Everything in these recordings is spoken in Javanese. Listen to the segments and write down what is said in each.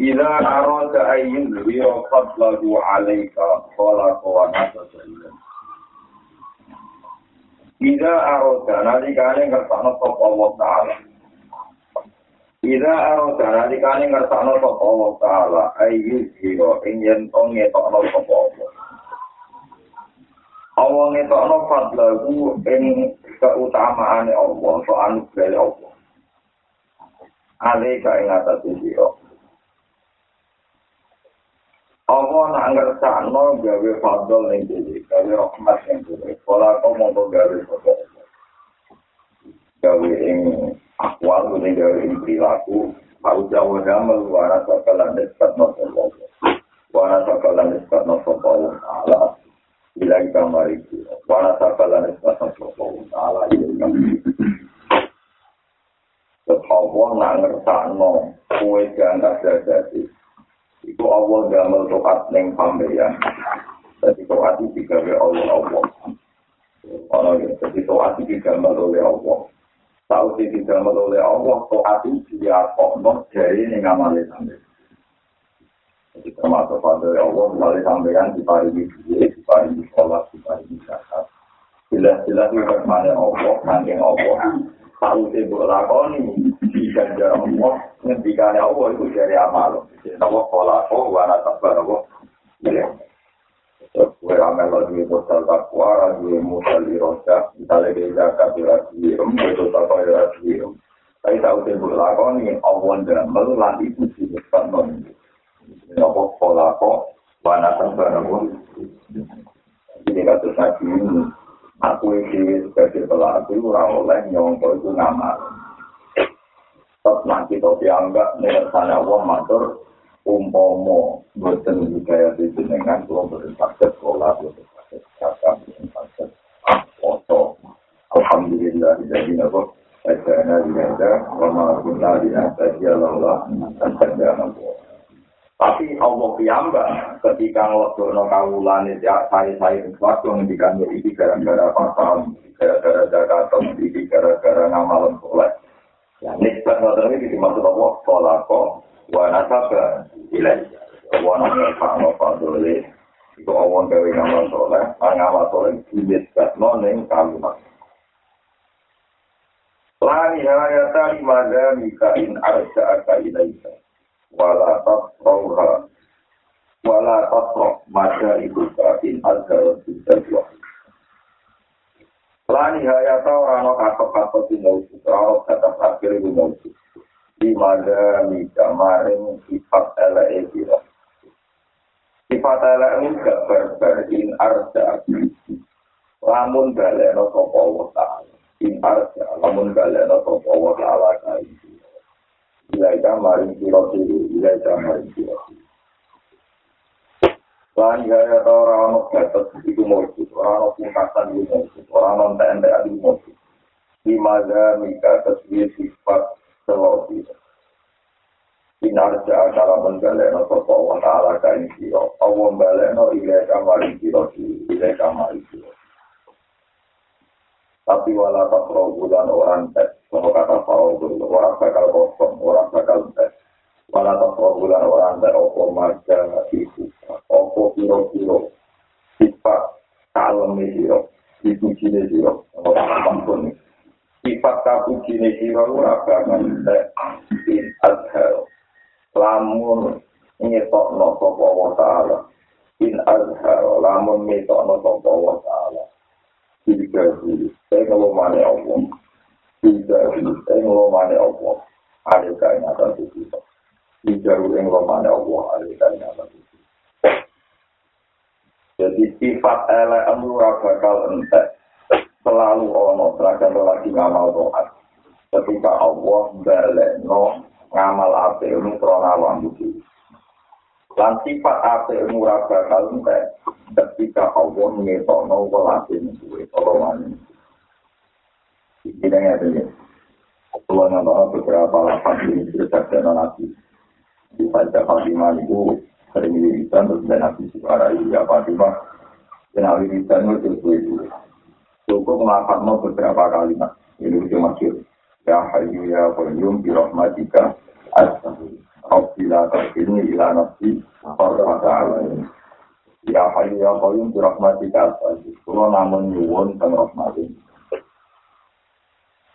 Ila arada ayyin wira fadlahu alaika khalaqa wa nasasa Ida arada nalikane ngertakno sapa Allah taala Ida arada nalikane ngertakno sapa Allah taala ayyin wira ing yen to ngetokno sapa Allah Allah ngetokno fadlahu ing keutamaane Allah so anugerah Allah Alaika ing atas sira Allah nak ngersakno gawe fadl ning dhewe, gawe rahmat ning dhewe. Pola kok mongko gawe foto. Gawe ing akwal ning gawe ing perilaku, mau jawa damel wara sakalan dekat no Allah. Wara sakalan dekat no Allah taala. Bila kita mari wara sakalan dekat no Allah taala. Allah nak ngersakno kue ganda dadi Iku Allah gamel toat neng pambeyan. Jadi toat itu gawe Allah Allah. Ono ya, jadi toat itu gamel oleh Allah. Tahu itu gamel oleh Allah, toat itu dia kono dari neng amale sampe. Jadi termasuk pada Allah, melalui sampeyan di pari di di sholat, di pari di zakat. Jelas-jelas itu bagaimana Allah, nangking Allah. Tahu itu lakoni, bisa jarak Allah, ngendikane Allah itu dari amal. Nawa pola ko wana takbar apa? Iya. Ramen lo di postal takwa, di musal di rosa, misalnya di zakat di rasium, itu takwa di rasium. Tapi tahu sebut lakon ini awan damel lan itu sih depan non. Nawa pola ko wana takbar apa? Jadi kata ini, aku ini sebagai pelaku orang oleh nyongko itu ngamal. Tetap nanti topi anggap nersana Allah matur umpomo boten budaya di jenengan boten sakit sekolah sakit kakak boten sakit foto alhamdulillah jadi nabo Asana diada, wama guna diada dia lola, dan terjadi Tapi Allah piyamba ketika waktu no kawulan itu saya saya waktu ngendikan ini gara-gara apa gara-gara Jakarta, ini gara-gara ngamal soleh. Ya, nisbat ngotot ini dimaksud Allah, sekolah kok, wa nasaba ilai. Wa nasaba no fadole iku awon gawe ngamal soleh? Ngamal soleh ibit katno ning kalimat. Lani hayata limada mika in arja aka ilaika wala tasroha wala tasroh maka ibu ka in arja bisa jual Lani hayata orang-orang kakak-kakak tinggal orang kata akhir ibu mau dimada mika maring sifat ele kira sifat ele ini gak berber in arja. Lamun balik no sopo ta'ala. In arja lamun balik no sopo wa ta'ala kai ilaika maring kira maring kira diri Lan gaya ta ora ono gatot iku mujud, ora ono pungkasan iku mujud, ora ono entek-entek iku mujud. Di maga mika tasbih sifat seloti. Inar ja'a kala menggaleno sopa wa ta'ala kain siro. Allah mbaleno ilai kamari di ilai kamari siro. Tapi wala takro bulan orang tes. Kalau kata Paul orang bakal kosong, orang bakal tes. Wala takro bulan orang tes, opo marja isu. Opo piro-piro. Sifat kalem siro. Dipuji siro. Orang pun sifat kapuji siro, orang bakal tes. In adhel. lamun ngetokno sapa wa taala in azhar lamun ngetokno sapa wa taala tiga dulu saya kalau mana Allah tiga dulu saya kalau mana Allah ada kain atas itu dulu yang mana Allah ada kain atas itu jadi sifat elek emura bakal entek. Selalu ono seragam lagi ngamal doa ketika Allah balik no ngamal apik ing krana awakmu Lan sifat apik ora bakal entek ketika Allah ngetokno welase kuwi ora wani. Iki dene dene. Kalau nama beberapa lapan ini bercerita nanti di pada Fatimah itu sering dirisan terus dan nabi suara ya Fatimah. Dan nabi dirisan itu itu cukup melakukan beberapa kalimat ini itu masyur ya hayu ya qayyum bi rahmatika astaghfir Rabbila takilni ila nafsi Farfata Ya hayu ya qayyum bi rahmatika astaghfir Kalau namun nyuwun dan rahmatin.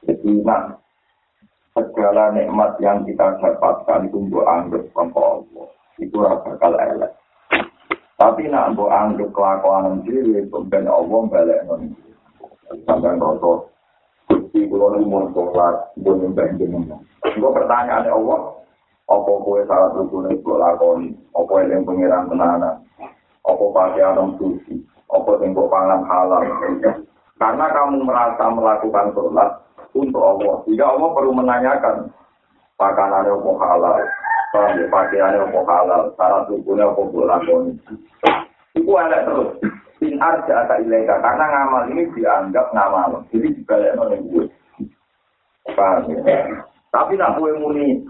Jadi nah segala nikmat yang kita dapatkan itu untuk anggap kelompok Allah itu bakal elek tapi nak mbok anggap kelakuan dhewe ben Allah balik non sampean rasa Gusti kula nu mun sholat pun nyembah jenengan. Engko Allah, apa kowe salah rukune kok lakoni? Apa eling pangeran tenanan? Apa pakaian suci? Apa sing pangan halal? Karena kamu merasa melakukan sholat, untuk Allah. Jika Allah perlu menanyakan pakanannya apa halal, pakaiannya apa halal, cara tubuhnya apa bolakoni. Itu ada terus. In arja atau ilega. Karena ngamal ini dianggap ngamal. Jadi dibalik oleh gue. Paham ya? Tapi nak gue muni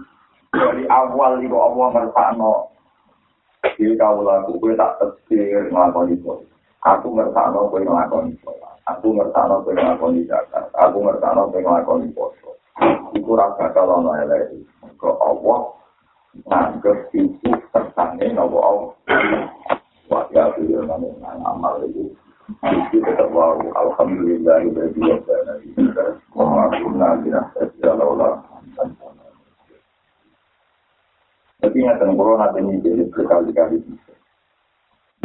dari awal itu Allah ngertakno jadi kau laku gue tak tersikir ngelakoni itu. Aku ngertakno gue ngelakoni itu. Aku ngertano pengen ngakoni zakat, aku ngertano pengen ngakoni poso. Iku rasa kalau no elek, ke Allah nganggep itu tersangin nopo Allah. Wajah beliau namun amal itu. Itu tetap wow, Alhamdulillah, ibadah nabi kita, Muhammadullah, bila sejauh Tapi yang tengkoron ada ini jadi berkali-kali bisa.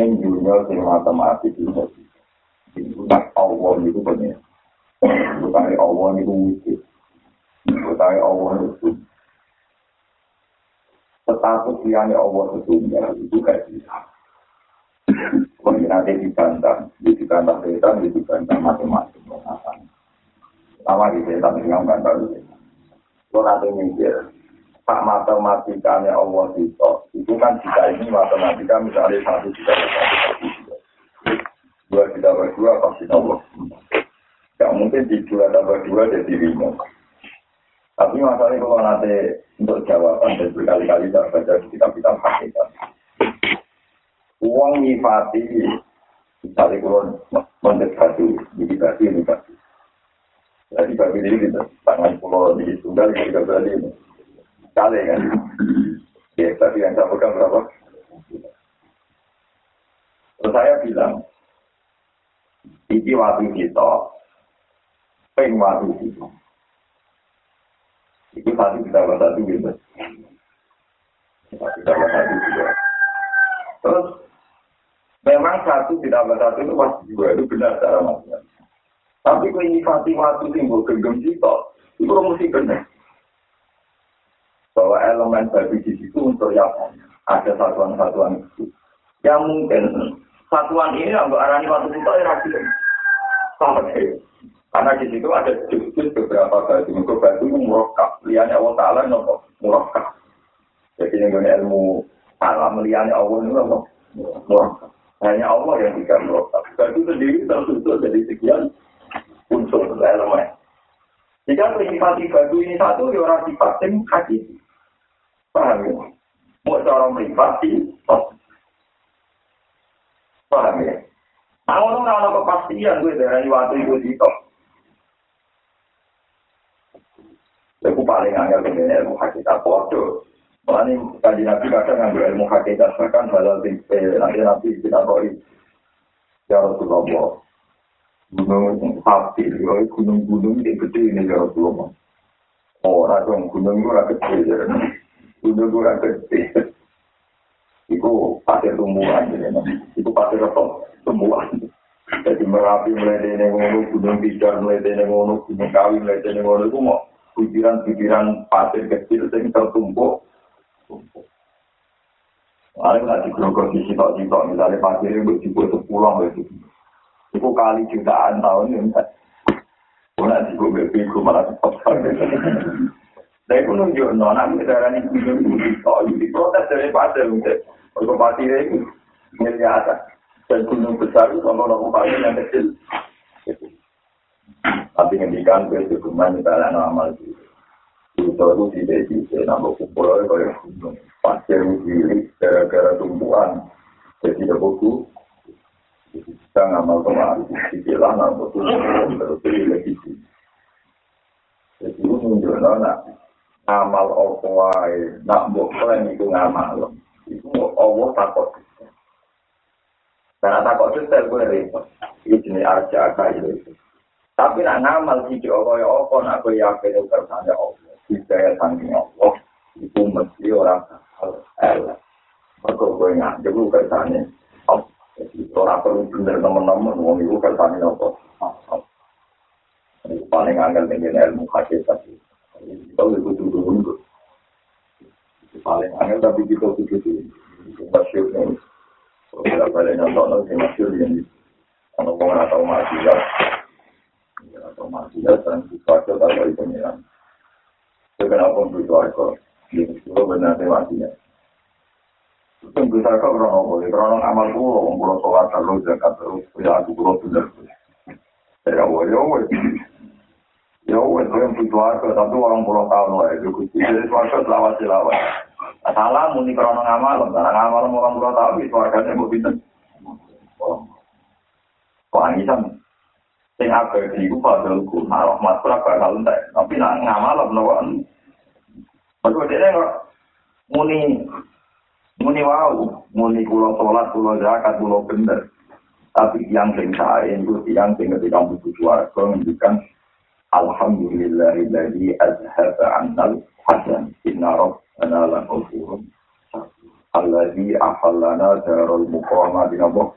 Menjunya sing matematik itu Bukan Allah itu benar. Bukan Allah itu wujud. Bukan Allah itu Status liane Allah setunggal itu kayak bisa. Kalau nanti dibantah, dibantah setan, dibantah masing-masing. Sama di setan yang bantah itu. Kalau nanti mikir, Pak matematikanya Allah itu, itu kan jika ini matematika misalnya satu juta dua ditambah dua pasti Allah. Gak mungkin di dua tambah dua jadi lima. Tapi masalahnya kalau nanti untuk jawaban dan berkali-kali tidak baca di kitab-kitab hakikat. Uang nyifati, misalnya kalau mendekati, jadi batu ini batu. Jadi batu ini kita tangan pulau di tunggal kita berani ini. Kali kan. Ya, tapi yang saya berapa? Terus saya bilang, iki waktu kita. Ping waktu kita. Itu kita satu gitu. Kita satu juga. Terus memang satu ditambah satu itu pasti juga. Itu benar cara maksudnya. Tapi ini fatih waktu timbul genggam kita? Itu mesti benar. Bahwa elemen babi di situ untuk yang ada satuan-satuan itu. Yang mungkin satuan ini untuk arahnya waktu itu ya Karena di situ ada jus beberapa batu. Untuk batu itu murokap. Lihatnya Allah Ta'ala nopo murokap. Jadi ini ilmu alam lihatnya Allah itu nopo murokap. Hanya Allah yang tidak murokap. Batu sendiri tersusun dari sekian unsur elemen. Jika menyifati batu ini satu, ya orang sifat yang hakiki. Paham ya? Mau cara menyifati, paham ya? Orang ora ana kepastian gue dari waktu itu itu. Aku paling angel dengan ilmu hakikat bodoh. Makanya tadi nabi kadang ngambil ilmu hakikat bahkan halal tinggi nanti nabi kita koi. Ya Rasulullah. Gunung hati, gunung-gunung ini gede ini ya Rasulullah. Dong gunung itu gede, gunung itu gede. Iku pasir tumbuhan, itu pasir apa? semua. Jadi merapi mulai dari ngono, gunung bidar mulai dari ngono, gunung kawi mulai dari ngono, itu mau butiran-butiran pasir kecil yang tertumpuk. Ada nggak di grogol di sitok-sitok, misalnya pasir itu dibuat sepuluh, itu. Kali jutaan tahun ini. Kalau di gue bego malah cepat. Saya pun nunjuk nona negara ini gunung itu di protes dari pasir untuk berkepati ini miliar dan gunung besar itu sama orang paling yang kecil. Tapi ngendikan ke hukuman misalnya amal itu. Itu itu tidak bisa nambah kumpul oleh kayak gunung. Pasir itu gara-gara tumpuan. Jadi tidak buku. Kita ngamal kemarin. Dibilang nambah tumpuan terus lagi. Jadi itu nunjuk nona. amal apa wae nak mbok klen iku ngamal iku Allah takut karena takut itu saya boleh repot ini jenis arja kaya tapi nak ngamal sih apa ya apa nak gue yakin itu kersane Allah? Bisa ya Allah. Itu mesti orang elek. Mereka gue nggak jadi kersane jadi orang perlu bener teman-teman. Wong itu kersane apa? Paling angel dengan ilmu hakikat itu kita lebih butuh dulu paling angel tapi kita butuh dulu masyur nih kalau kita balik nyontok nanti masyur yang kalau orang atau masyur atau masyur dan sesuatu atau itu nih itu kenapa butuh aku itu benar sih Itu bisa kau krono boleh, krono amal kulo, kulo sholat terus, zakat terus, ya aku kulo bener. Ya, ya, ya, Ya wes yang butuh warga, tapi orang pulau tahun lah itu kuci. Jadi warga selawat selawat. Salah muni krono ngamal, karena ngamal orang pulau tahun itu warganya mau pinter. Kok angisan? Sing apa di ku padahal ku malah mas berapa kalau entek. Tapi nak ngamal melawan. Betul dia nggak muni muni wow, muni pulau sholat, pulau zakat, pulau bener. Tapi yang sing saya itu yang sing ketika butuh warga menunjukkan Alhamdulillahilladzi azhaba 'annal hasan. Inna rabbana la ghafurun Alladzi ahallana darul muqamah di nabo.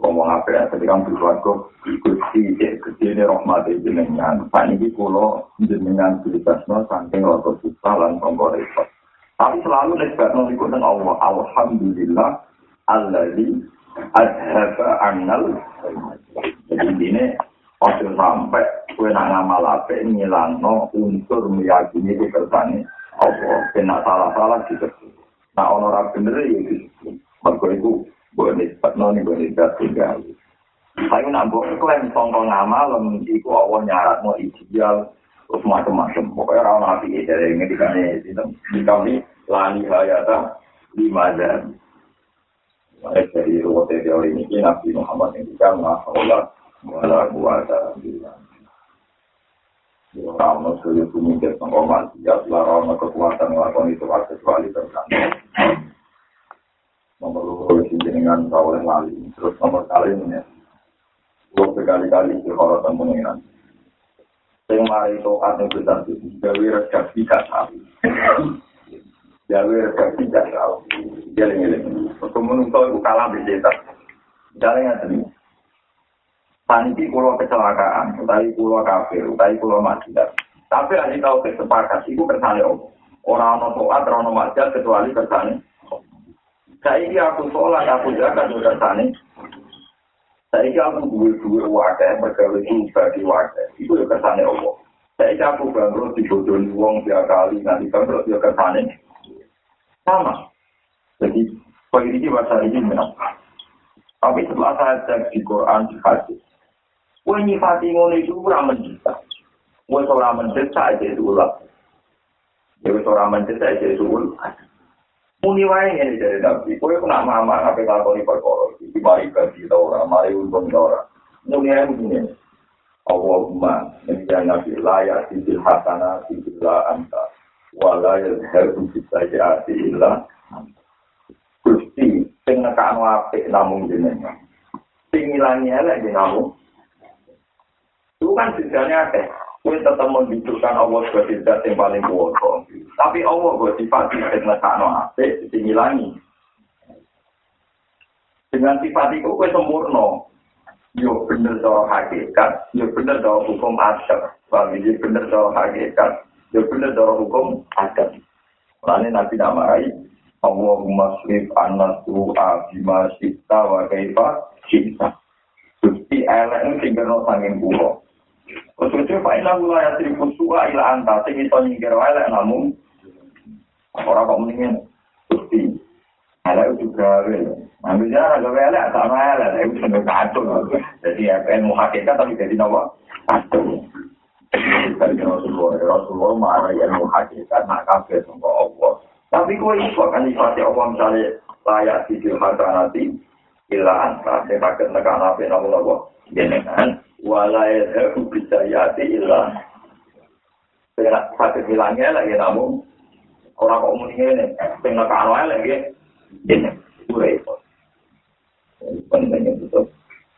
Ngomong apa ya, ketika bersuatu, Gusti cek gede ini rahmat jenengan. Pak ini kulo jenengan bilisasno saking roto susah kongko repot. Tapi selalu nesbat nol ikut Allah. Alhamdulillah, alladzi azhaba 'annal Jadi ini Ojo sampai kue nak ngamal apa ngilangno unsur meyakini itu kersane Allah. Kena salah-salah gitu. Nah orang bener ya gitu. Mereka itu boleh nisbat noni boleh nisbat tinggal. Saya nak buat klaim songkong ngamal, itu Allah nyarat mau ideal terus macam-macam. Pokoknya orang nabi dari ini di kami di kami lani hayata lima dan dari ruwet teori ini Nabi Muhammad yang dikatakan Allah wala kuwata billah. Rama suyu kumingkir pengkoman, ya rama kekuatan ngelakon itu kecuali terkandung. Nomor loro dengan rawoleh lali. Terus nomor kali ini ya. Gue berkali-kali di horotan pengiran. Yang mari toat yang besar itu, gawe resep tidak tahu. Gawe resep tidak tahu. Jalan-jalan. Untuk menunggu itu kalah bisa. Jalan-jalan. Saniki pulau kecelakaan, utawi pulau kafir, utawi pulau maksiat. Tapi lagi tahu kesepakat, itu kersane om. Orang ono toat, orang ono maksiat, kecuali kersane. Saiki aku sholat, aku jaga juga kersane. Saiki aku duwe-duwe wadah, bergawe bagi wadah. Itu ya kersane om. Saiki aku bangkrut di bodoh wong tiap kali, nanti bangkrut ya kersane. Sama. Jadi, bagi ini bahasa ini memang. Tapi setelah saya cek di Quran, di hadis, Kue nyifati ngono itu ora mendesak. Kue ora mendesak aja itu ulah. Ya wis ora mendesak aja itu. Muni wae ngene dari Nabi. Kue kena mama apa lakoni perkara iki. Mari ganti ta ora, mari untung ta ora. Muni ae muni. Allahumma inna nabi la ya'til hasana illa anta wa la yadhhabu bis sayyiati illa Gusti sing nekakno apik namung jenengan. Sing ngilangi elek namung Itu kan sebenarnya ada. Kue tetap menunjukkan Allah sebagai zat yang paling kuat. Tapi Allah buat sifat yang nekano ate, dihilangi. Dengan sifat itu kue sempurna. Yo bener cara hakikat, yo bener cara hukum adat. Bagi yo bener cara hakikat, yo bener cara hukum adat. Lalu nanti nama ai Allahumma srif anas tu'a bima sita wa kaifa cinta. Gusti elek ini tinggal sangin pulau. Ojo-ojo Pak Ina mulai asri kusua ila anta, sing itu nyingkir wae namun orang kok mendingin Gusti. Elek itu gawe. Ambilnya ada gawe elek sama elek, itu seneng kacau. Jadi ilmu hakikat tapi jadi nawa kacau. Dari Rasulullah, Rasulullah marah ilmu hakikat, nak kafe sama Allah. Tapi kok iso kan ifati Allah misalnya layak di nanti ila anta, saya pakai nekan apa namun jenengan walai itu bisa yati ilah dengan sakit hilangnya lagi namun orang kok muni ini dengan kalau lagi ini itu. Repot pentingnya itu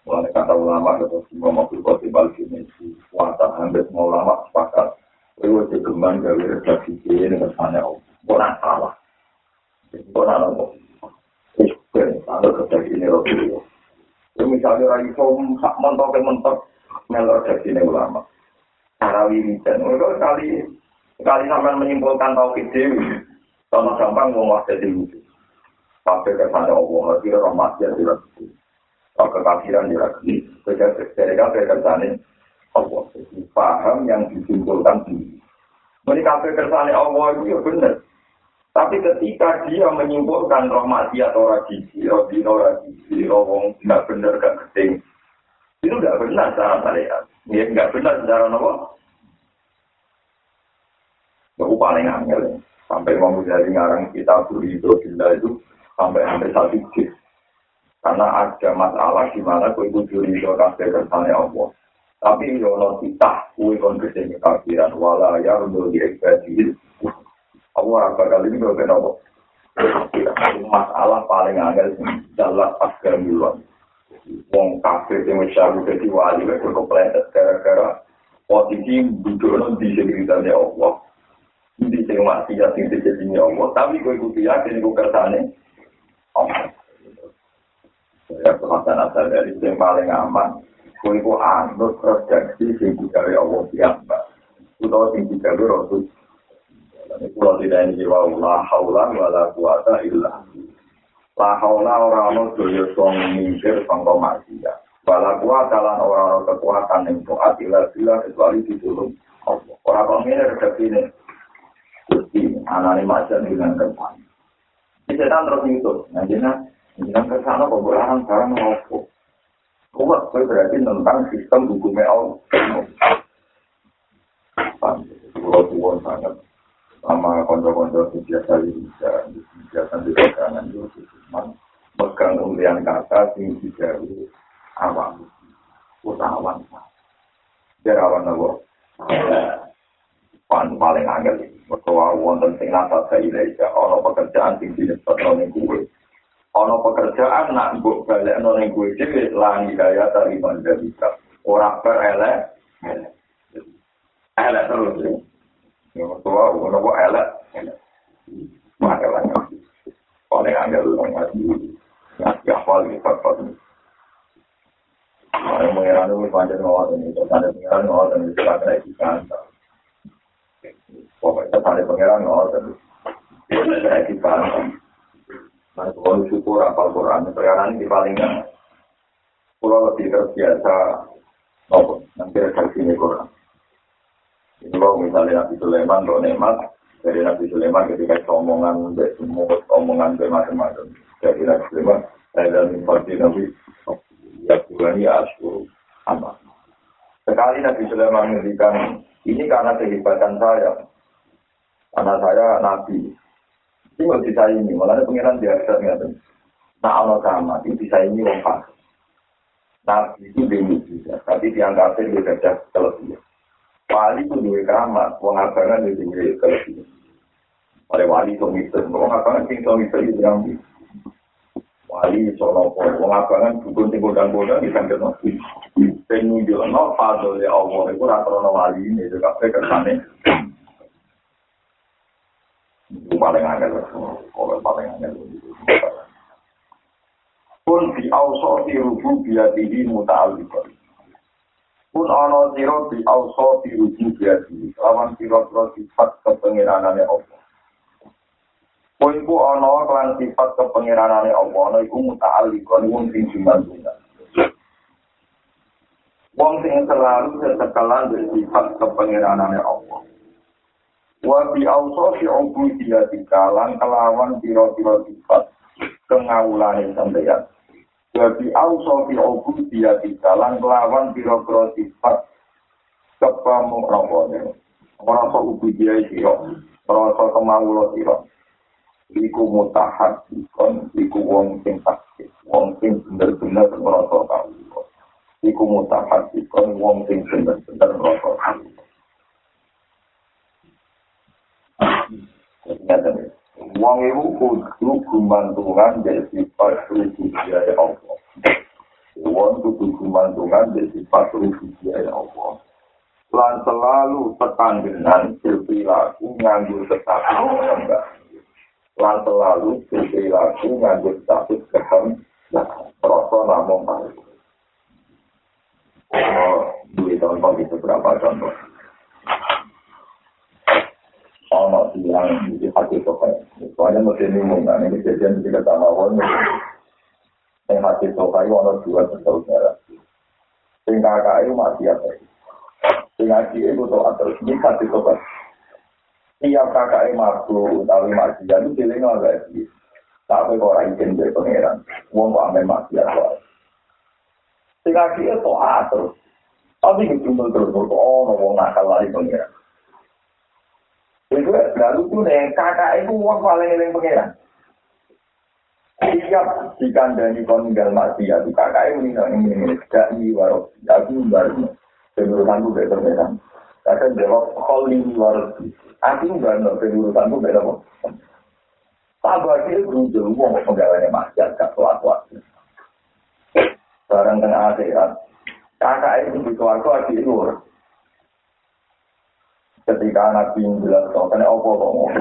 Mulai kata ulama kata semua mobil koti balik ini kuasa hampir semua ulama sepakat itu kegeman dari redaksi ini kesannya bukan salah. Bukan apa itu kalau redaksi ini Rasulullah Ya misalnya rai iso sak mentok mentok melok dari sini ulama. Cara wiridan, mereka sekali sekali sampai menyimpulkan tauhid dewi. Sama gampang mau masuk di wujud. Pakai kesan Allah, kira rahmat ya tidak. Kalau kekafiran tidak. Jadi kafe kesan Allah. Paham yang disimpulkan sendiri. Mereka kesan Allah itu ya benar. Tapi ketika dia menyimpulkan rahmati atau rajisi, rodino rajisi, rawong nggak benar kan keting, itu nggak benar secara syariat. Ya nggak benar secara nopo. Aku paling angel sampai mau dari ngarang kita beri itu sampai hampir satu juz. Karena ada masalah di mana kue kudu ridho kasih kersane Allah. Tapi yo kita kue kon ke sini kafiran wala ya untuk diekspedisi Allah bakal ini berbeda nopo. Masalah paling angel dalam pasca Wong kafe yang mencari jadi wali mereka kepleset gara-gara posisi duduk di sekitarnya Allah. Di sini mati ya sing jadi Allah. Tapi gue ikut yakin gue kersane. Allah. Ya kesempatan asal dari yang paling aman. Gue ikut anut redaksi sing dari Allah biasa. Utau sing dari Rasul Kalau tidak ini jiwa la haula wa la quwata illa La haula orang-orang doyo song mikir sangka maksiat. Wala kuwata lan orang-orang kekuatan yang toat illa bila kecuali ditulung Allah. Orang-orang ini redaksi ini. Gusti, anani macan dengan kesan. Ini setan terus itu. Nah, dengan kesana pembelahan sekarang ngopo. Kuat, berarti tentang sistem hukumnya Allah. Kalau tuan sangat sama konco-konco yang biasa bisa biasa di pegangan itu cuma pegang kemudian kata sing dijauhi awam utawan biar awan nopo pan paling angel. Mertua wonten sing nata saya ono pekerjaan sing disebut ning kuwe. Ono pekerjaan nak mbok balik ning kuwe dhewe lan gaya tari mandalika ora perele elek. Terus Yang tua, ono kok elek. Ngaji. Paling angel lu ngaji. Ngaji hafal ini, fatfat ini. Yang mengira itu panjang ngawat ini. Tanda pengiran ngawat ini. Kita kena ikan. Pokoknya tanda pengiran ngawat ini. Kita kena ikan. Nah, kalau syukur apal Quran, sekarang ini paling kan. Kalau lebih terbiasa, nanti redaksi ini Quran. Kalau misalnya Nabi Sulaiman, nikmat, dari Nabi Sulaiman ketika omongan, semua omongan macam-macam. Dari Nabi Sulaiman, dan informasi Nabi, ya Tuhan ya Asyur, amat. Sekali Nabi Sulaiman menghentikan, ini karena kehebatan saya. Karena saya Nabi. Ini bisa ini, malah pengiran biasa nggak Nah Allah sama, ini bisa ini pas. Nabi itu demi juga, tapi dianggapnya dia gajah kelebihan. Wali itu duwe keramat, wong abangan itu duwe kelebihan. Oleh wali itu misal, wong abangan sing so misal itu yang wali iso nopo, wong abangan dukun sing godang-godang di sangkir nopo. Sing nunjuk no, padol ya Allah, itu rata-rata wali ini, itu kabeh kersane. Itu paling angel, kalau paling angel. Pun di awsoti rubu biadihi muta'alibah. Pun ana sira di auso di rujuk biadi lawan sira-sira sifat kepengiranane Allah Pun ku ana kelan sifat kepengiranane Allah ana iku muta'alliqon wong sing jumal Wong sing selalu setekelan bersifat kepengiranannya Allah. Wa bi auso fi ubudiyah dikalan kelawan piro-piro sifat kengawulane sampeyan. Wa bi auso fi ubudiyah dikalan kelawan piro-piro sifat kepamu rabone. Ora sok ubudiyah sira, ora sok kemawulo sira. Iku mutahad ikon, iku wong sing sakit, wong sing bener-bener merasa kawulo. iku mutafat ikon wong sing bener-bener rokok. Wong iku kudu gumantungan dari sifat dia Allah. Wong kudu gumantungan dari sifat dia Allah. Lan selalu tetanggenan berperilaku nganggur tetapi enggak. Lan selalu berperilaku nganggur tetapi kehem. Nah, rasa namun baik. duit contoh di beberapa contoh. Ono yang di hati sokai. Soalnya mesti bingung kan, ini kejadian di kata mawon. Yang hati sokai ono dua bersaudara. Sing kakak itu masih apa? Sing ngaji itu tuh atau ini hati sokai. Tiap kakak itu masuk, tapi masih jadi pilih nggak lagi. Tapi kok orang izin dari pangeran, uang kok amen masih apa? Sing ngaji itu terus. Tapi kejumbel terus, oh, ngomong nakal lagi pengiran. Itu lalu tuh nih, kakak itu uang paling eling pengiran. Siap dikandani koninggal mati ya, kakak itu nih, ini ini, tidak ini warok, aku baru, penurutanku betul betul. Kakak jawab, kol ini warok, aku baru, penurutanku betul. Sabar itu berujung, uang penggalannya masyarakat, gak kuat-kuat. Barang tengah akhirat, kakak itu di keluarga adik itu. Ketika Nabi bilang, karena apa kok ngomong?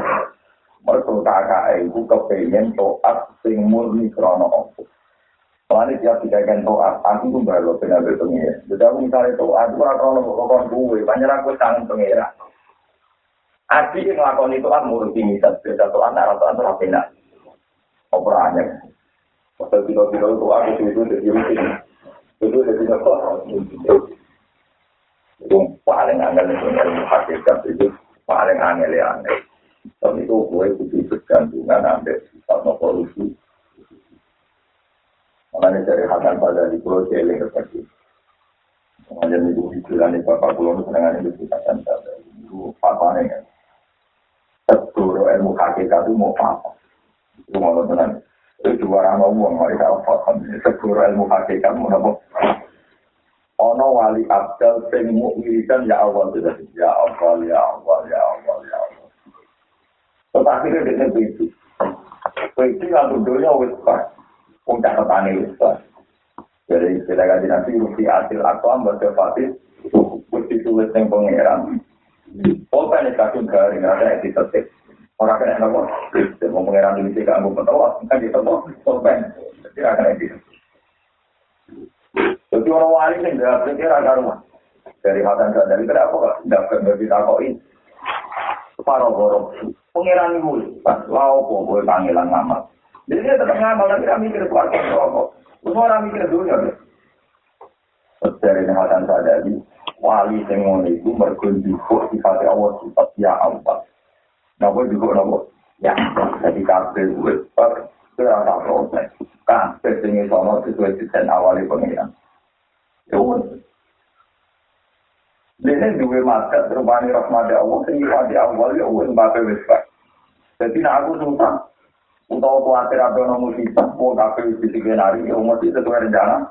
Mereka kakak itu kepengen toat sing murni krono apa. Soalnya tiap dikaikan toat, aku tuh baru benar benar pengira. Jadi aku misalnya toat, aku rasa krono kokon gue, banyak aku tangan pengira. Adik yang ngelakuin itu kan murid ini, beda toat, arah toat itu apa enak. Operanya. Pasal kilo-kilo itu aku itu jadi mungkin. itu jadi apa? Itu paling angel itu ilmu hakikat itu paling angel ya aneh. Tapi itu gue itu bergantungan ambil sifat no polusi. Makanya dari hakan pada di pulau Jeling seperti Makanya itu dibilang di bapak pulau itu senangan itu kita kan itu apa nih? Seluruh ilmu hakikat itu mau apa? Itu mau tenang. itu dua orang ngomong mereka paham segera ilmu hakikat mau ono wali abdal sing mukminikan ya Allah ya Allah ya Allah ya Allah ya Allah. Tetapi dia dengan begitu. Begitu yang dunia wis pas. Udah petani wis pas. Jadi kita kaji nanti rupi hasil aku ambil kefatih wis ditulis yang pengeran. Pokoknya ini kadung garing ada yang ditetik Orang kena nopo, mau pengiran ini sih kamu petawa, kan kita mau sorban, jadi akan itu. Jadi orang wali ini nggak pikir ada rumah. Dari Hasan dari kenapa kok tidak berbeda takoin? Para borong, pengiran ini pas lau kok boleh panggilan ngamal. Jadi dia tetap ngamal, tapi dia mikir keluarga rokok. Terus orang mikir dulu ya. Dari Hasan dari wali yang ngono itu mergunduk sifat Allah sifat ya Allah. Nopo juga nopo. Ya, jadi kabel gue per kira tak proses. Kabel ini sama sesuai desain awalnya pengiran. Ya udah. Ini dua market terubani rahmati Allah, sehingga di awal ya udah mbak wespak. Jadi nak aku susah. Untuk khawatir ada nomor musibah, mau kabel di tiga hari, ya umat itu sesuai rencana.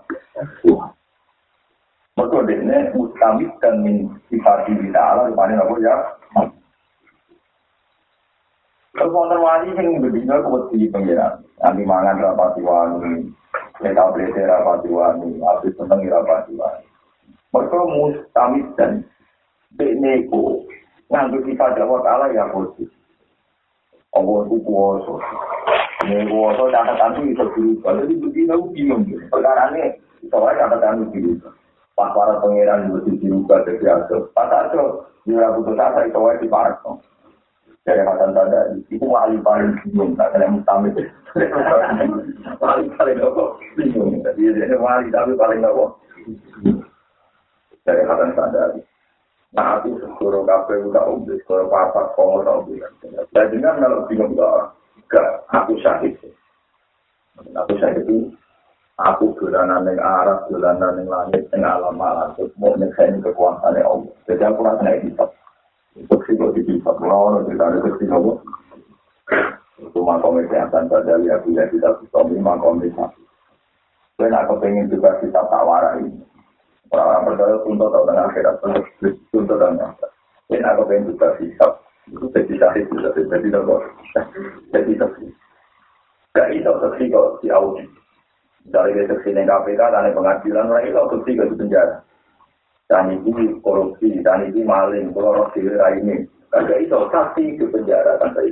Mereka ini mustamid dan min sifat diri ta'ala, rupanya nopo ya. Terus wonten wali sing bedino kuwedi pengiran. Nanti mangan rapati wani, leka blete rapati wani, habis seneng rapati wani. Mereka mustamid dan bekneko nganggo kita Jawa Ta'ala ya kudu. Allah itu kuasa. Ini kuasa catatan itu bisa berubah. Jadi begini aku bingung. Perkara ini, soalnya catatan itu berubah. Pas para pengiran itu dirubah jadi ada. Pas ada, dia butuh asa itu wajib diparak. Dari Hasan Tanda itu wali paling bingung tak kena mustamid wali paling apa bingung jadi dia wali tapi paling apa dari Hasan Sadari. Nah, aku segoro kafe udah umbi, segoro papat kongo tau bilang. Jadi kan kalau bingung gak, gak aku syahid. Aku syahid itu, aku dolanan yang arah, dolanan yang langit, yang alam malam, terus mau nyeksain kekuasaan Allah. Jadi aku rasanya hisap. Bersih kok di hisap, mau nanti ada bersih Allah. Itu makom kesehatan pada lihat bila kita bisa makom kesehatan. Dan aku pengen juga kita tawarai. Orang-orang percaya untuk tahu tentang akhirat, untuk dan Dan aku pengen juga hisap. Jadi sahih juga, jadi nopo. Jadi saksi. Gak itu saksi kok di audit. Dari saksi dengan KPK, dan pengadilan, orang itu saksi ke penjara. Dan itu korupsi, dan itu maling, kalau orang ini. Gak itu saksi ke penjara, kan saya.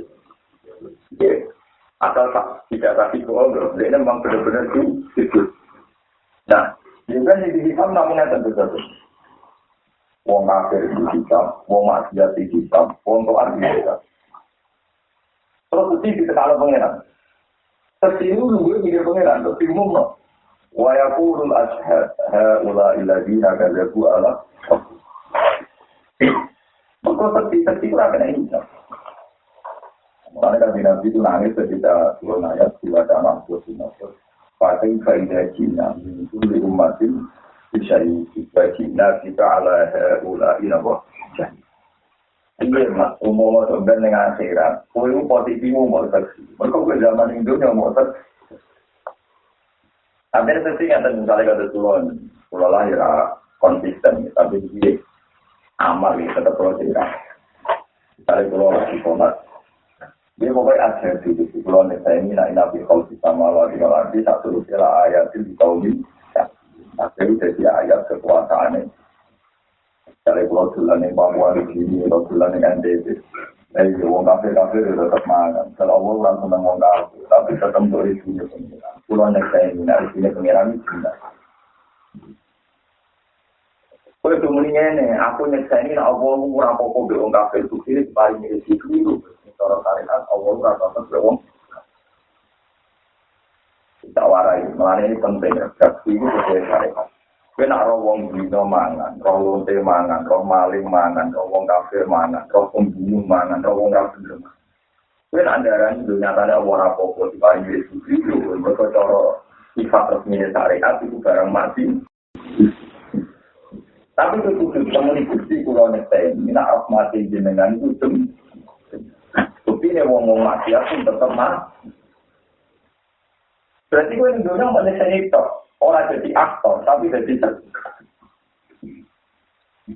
Ya, asal tak tidak saksi ke Allah, dia memang benar-benar itu. Nah, juga di hitam namanya tentu saja. Wong kafir di hitam, wong maksiat di wong tuan di. Terus mesti kita kalau pengiran. Tersiru nunggu mikir pengiran, terus bingung no. Wa yaqulul ashhad haula alladziina kadzabu ala Maka tersi tersi ora kena hitam. Mulanya kan Nabi itu nangis ketika turun ayat dua damang dua pakai kaidah Cina itu di umatin bisa kita Cina kita ala ula ina boh Iya, mak, umum ben dengan akhirat. Kau itu positif umum saksi. Mereka ke zaman Indonesia mau saksi. Tapi itu sih yang misalnya kata turun, pulau lahir konsisten, tapi dia amal ya tetap pulau tidak. Misalnya pulau lagi komat, dia pokoknya ada di situ. Kalau saya ini nak nabi kalau kita malah di lagi satu rupiah ayat itu di tahun ini. Jadi ayat kekuasaan ini. Dari pulau Tulan yang Papua di sini, pulau Tulan yang NTB. Jadi, wong kafir kafir itu tetap makan. Kalau Allah orang senang wong kafir, tapi tetap dari sini pengiran. Pulau yang saya ini, dari sini pengiran itu tidak. Kau itu mendingnya aku nyeksa ini, Allah murah pokok di wong kafir itu sini, paling mirip itu cara syariat Allah ora tetep wong kita warai melane ini penting gaji itu sesuai syariat kowe nak ro wong dino mangan ro lonte mangan ro maling mangan ro wong kafir mangan ro pembunuh mangan ro wong kafir mangan. Kowe nak darani dunia tane ora apa-apa diparingi Yesus itu mergo cara sifat resmi syariat itu barang mati tapi itu kudu temen bukti kula nek ini nak mati jenengan itu Bukti ini wong wong mati. Aku tetap mah. Berarti ini dunia manusia itu orang jadi aktor tapi jadi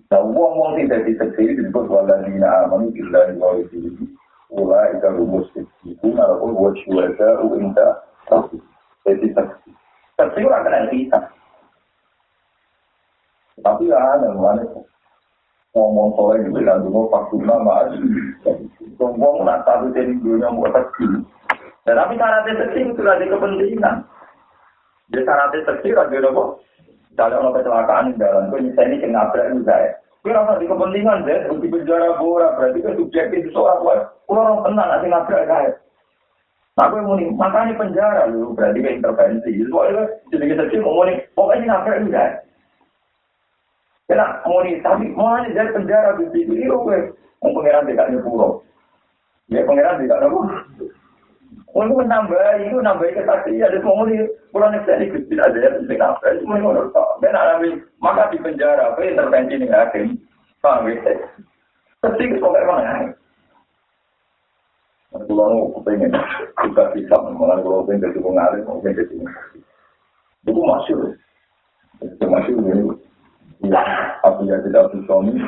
Nah, wong wong tidak diseksi disebut waladina amanu billahi wa rasulihi ula ika rumus itu ataupun wa syuhada uinda jadi saksi. Saksi orang kena bisa. Tapi ya, ada mana ngomong soleh itu bilang dulu fakuna maju. Ngomong nak tahu dari dunia mau terjun. Dan tapi syaratnya terjun itu ada kepentingan. Jadi syaratnya terjun ada apa? Kalau orang kecelakaan di jalan, kau nyisa ini kena nabrak juga ya. Kau rasa di kepentingan deh, bukti penjara bora berarti kan subjektif itu seorang kuat. Kau orang tenang nanti nabrak kaya. Nah, aku mau nih, makanya penjara lu berarti kan intervensi. Soalnya jadi kita sih mau nih, pokoknya nabrak juga ya. Kena muni tapi mau dari penjara di situ itu gue. Mau pangeran tidak nyepuro. Ya pangeran tidak nyepuro. Untuk menambah itu nambah kesaksian ada semua muni pulau nek jadi gusti ada ya sing apa itu ngono tok. Ben alami maka di penjara apa intervensi ning hakim. Paham ya? Pasti kok emang ya. Kalau pengen juga bisa mengenai kalau pengen jadi pengalir, pengen jadi itu masuk, itu masuk ini. Ya, Abu Yazid Al Bustami.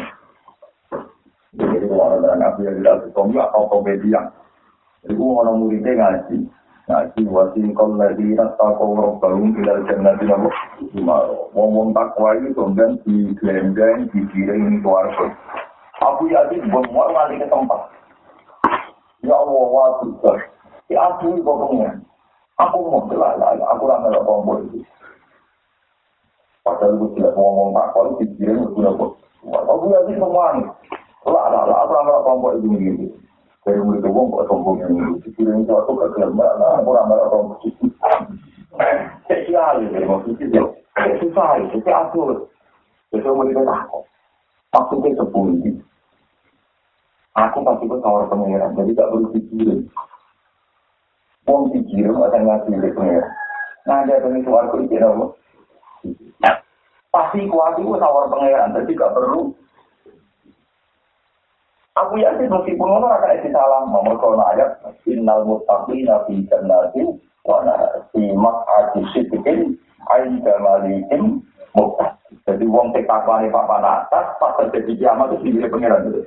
Jadi kalau orang Abu Yazid Al Bustami atau komedian. Jadi orang muridnya ngaji. Ngaji wasin kol lagi rasa kau robalung ilal jannah di nama Ngomong takwa itu kemudian di gelendeng, di giring, keluarga. Abu Yazid bengok lagi ke tempat. Ya Allah, wa Tuhan. Ya aku pokoknya. Aku mau jelas, aku ramai tombol itu. Padahal gue tidak ngomong tak kalau dikirim gue tidak kok. Aku ya semua. Lah lah lah, apa nama kelompok itu begini. Dari mulai itu gue kok sombong ini. Dikirim suatu ke kelembar, nah aku nama kelompok itu. Kesial ya, maksudnya itu. Susah itu, tapi aku. Jadi mau kita takut. Maksudnya sepundi. Aku pasti ke tawar pengeran, jadi gak perlu pikirin. Wong pikirin, ada ngaji di pengeran. Nah, ada yang suaraku itu apa? Pasti kuat itu tawar pengeran, jadi gak perlu. Aku yakin meskipun orang akan isi salam, nomor kalau ayat, innal muttaqina fi jannati wa fi maq'adi sidqin 'inda malikin muttaqin. Jadi wong sing takwane papan atas pas terjadi kiamat itu dipilih pangeran itu.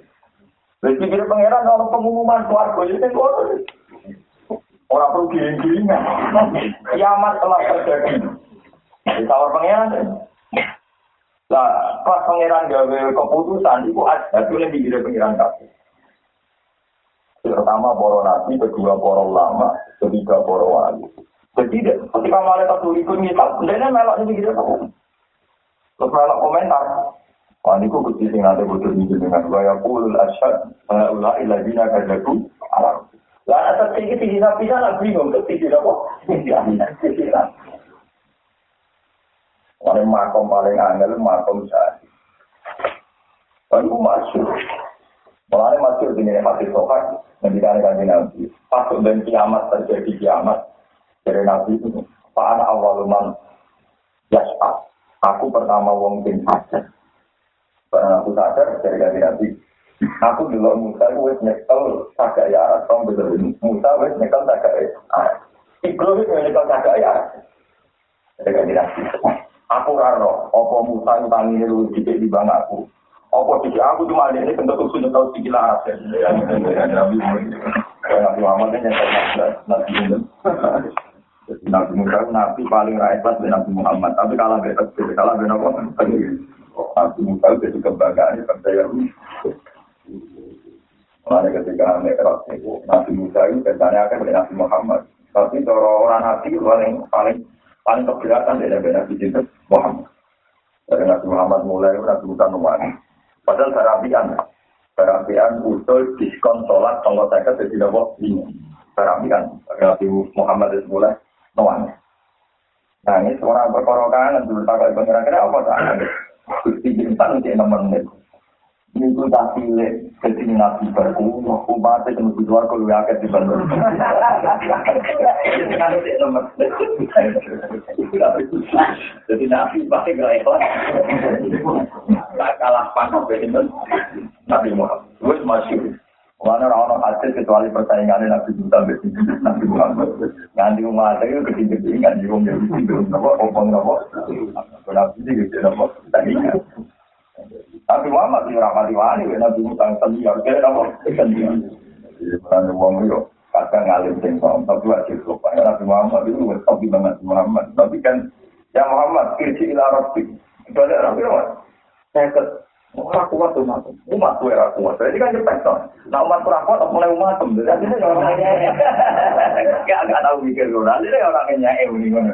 Wis dipilih pangeran kalau pengumuman keluarga itu kan ngono. Orang perlu giring-giringan. Kiamat telah terjadi. Ditawar pangeran. Lah, pas pangeran gawe keputusan itu ada itu yang dipilih pangeran kabeh. Pertama para nabi, kedua para ulama, ketiga para wali. Jadi ketika malaikat tuli ikut ngitab, dia melok ini gitu. Terus malah komentar. Wah, ini kok kecil sing nanti butuh ini dengan gaya kulul asyad, ulah iladina kajaku, alam. Lah, atas tinggi tinggi nabi sana bingung, ketinggi apa? Tinggi tinggi Wah, makom paling angel, makom sahih. Lalu masuk. Mulanya masuk di ini hati sohak, menjadikan kanji nabi. Pas dan kiamat terjadi kiamat, dari nabi itu, Pak anak awaluman yas'ad. Aku pertama wong sing sadar. Barang aku sadar dari ganti nabi. Aku dulu Musa wis nyekel sagak ya arah tong bener Musa wis nyekel sagak ya. Ibro wis nyekel sagak ya. Dari ganti nabi. Aku raro, opo Musa itu tangi lu dikit di bang aku. Opo dikit aku cuma ada ini bentuk usul nyekel sikil arah. Nabi Muhammad ini nyekel nabi nabi Musa nabi paling rakyat dari Nabi Muhammad, tapi kalah beda kalah beda apa? Nabi Musa itu kebanggaan bangsa Yahudi. Mulai ketika itu Nabi Musa itu biasanya akan Nabi Muhammad, tapi orang Nabi paling paling paling keberatan dari Nabi itu Muhammad. Dari Nabi Muhammad mulai Nabi Musa nomor Padahal terapian, terapian usul diskon sholat tonggo saya jadi tidak ini. Terapian, Nabi Muhammad itu mulai nuan. Nangis orang perkara kangen dulu tak kayak pengiran kira apa tak? Gusti bintang di nomor menit. Tuh tak pilih jadi nabi baru, umat itu mesti keluar kalau ya di bandung. Jadi nabi pasti gak ikhlas. Tak kalah panas begitu. Nabi Muhammad, gue masih Mana orang hasil kecuali persaingan Nabi Musa Nabi Muhammad. Nganti umat itu ketinggi nganti wong yang itu nopo opong nopo. Nabi itu gitu nopo persaingan. Tapi Muhammad itu rapati wani, Nabi Musa senior, kira nopo senior. Jadi wong itu kadang ngalim singkong, tapi wajib lupa. Nabi Muhammad itu tapi banget Muhammad. Tapi kan ya Muhammad kirsi ila Rabbi. Itu ada Rabbi Saya Ora kuat umat. Umat kuwe ora kuat. Jadi kan cepet to. Nah umat ora kuat mulai umat tem. Jadi orang Gak gak tahu mikir ora. Jadi orang nyake muni ngono.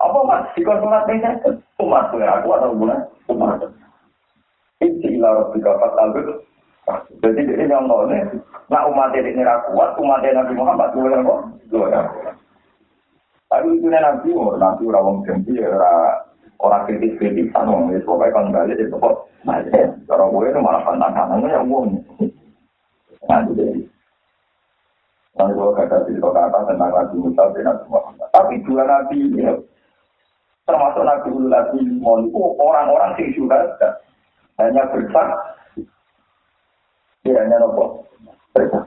Apa mas dikon sholat beda? Umat kuwe ora kuat atau bukan? Umat. Inti ila rabbika fatal Jadi dia yang ngomongnya, nak umat ini ora kuat, umat Nabi Muhammad kuwe ora kuat. Tapi itu nabi, nabi ora wong janji ora orang kritis kritis anu ya pokoknya kan balik itu kok kalau gue itu malah pantang tangan ya uang nanti jadi nanti gue kata di kata tentang nabi Musa bin Nabi Muhammad. Tapi dua nabi ini termasuk nabi Ulu Nabi Limon itu orang-orang sing sudah hanya bersak ya hanya nopo bersak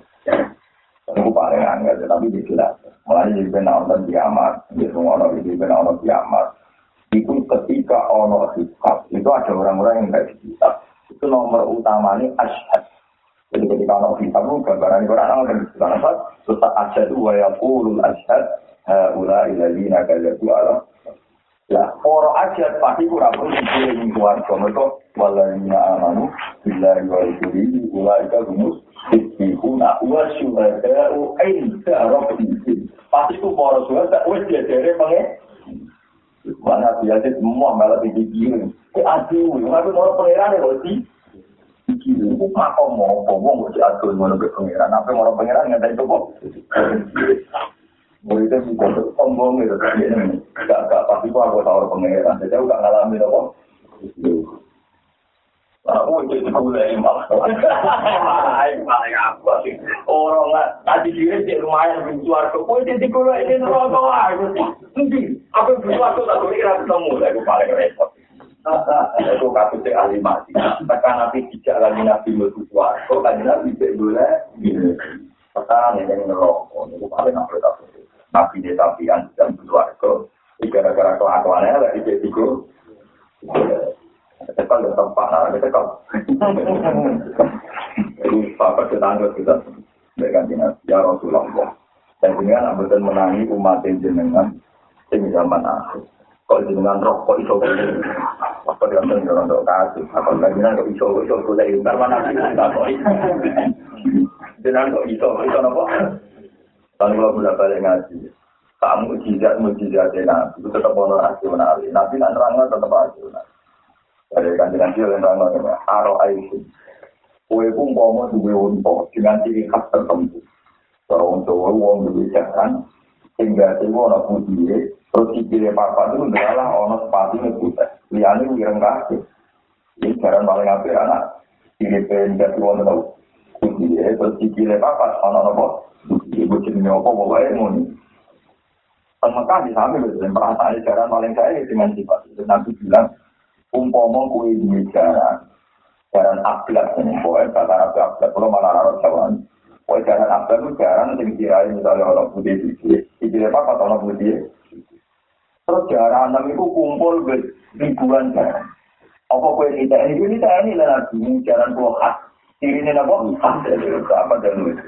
Itu paling angel, tapi jelas. Mulai di benar dan kiamat, di semua orang di benar dan kiamat. itu ketika ono hisab itu ada orang-orang yang tidak hisab itu nomor utama ini asyhad jadi ketika ono hisab itu gambaran Quran ono dan Quran apa susah asyhad wa yaqulul asyhad haula iladina kadzatu ala Ya, orang aja pasti kurang perlu dipilih di keluarga mereka waladina amanu billahi wa rasulihi ulaika humus istiquna wa syuhada'u inda rabbihim pasti ku para syuhada wis diajare pengen Mana biasa semua malah di video. Ke aduh, tapi mau pangeran ya roti. Iki ku makom mau ngomong kok aduh mau ke pangeran. Apa mau pangeran nggak itu kok. Itu bukan sombong itu kan. Gak gak pasti kok aku tahu pangeran. Jadi aku gak ngalamin apa. Aku itu sekolah ini malah. Paling apa sih? Orang tadi diri di lumayan benci warga. Kue di sekolah ini neraka aku. Nanti aku benci warga tak kira ketemu. Aku paling repot. Aku kasus di ahli mati. Tekan nabi tidak lagi nabi benci warga. Kan nabi tidak boleh. Tekan yang neraka. Aku paling apa tak Nabi di tabian dan benci warga. Gara-gara kelakuannya lagi jadi Tekal ya tempat, nah ada tekal. Jadi bapak tetangga kita dengan dengan ya Rasulullah. Dan dengan ambil menangi umat jenengan sing zaman akhir. Kalau jenengan roh kok iso apa dia nang orang dok kasih. Apa jenengan kok iso iso boleh ntar mana kita kok. Jenengan kok iso iso napa? Kalau kalau bolak balik ngaji, kamu mujizat mujizat nabi itu tetap ono asli menarik. Nabi nak nerangnya tetap asli menarik. Dari kanjeng Nabi yang terang aro aisyah. Kue pun mau duwe unta dengan ciri khas tertentu. Kalau untuk duwe jalan, sehingga itu ono putih, terus sikile papa itu adalah ono sepatu putih. Liane wireng kaki. Ini jalan paling apik anak. Wong tau. Putih, terus sikile papa nopo. Ibu jenenge apa pokoknya muni. Mekah di samping itu perasaan jalan paling kaya dengan sifat itu. Nabi bilang, umpama kuwi duwe jaran jaran ablat ini pokoknya kata nabi ablat. Kalau malah harus jawan pokoknya jaran ablat itu jaran yang dikirain misalnya orang putih putih dikira apa kata orang putih terus jaran enam itu kumpul ribuan jaran. Apa kue ini ini ini ini lah nabi jaran pulau khas. Ini ini apa apa dan itu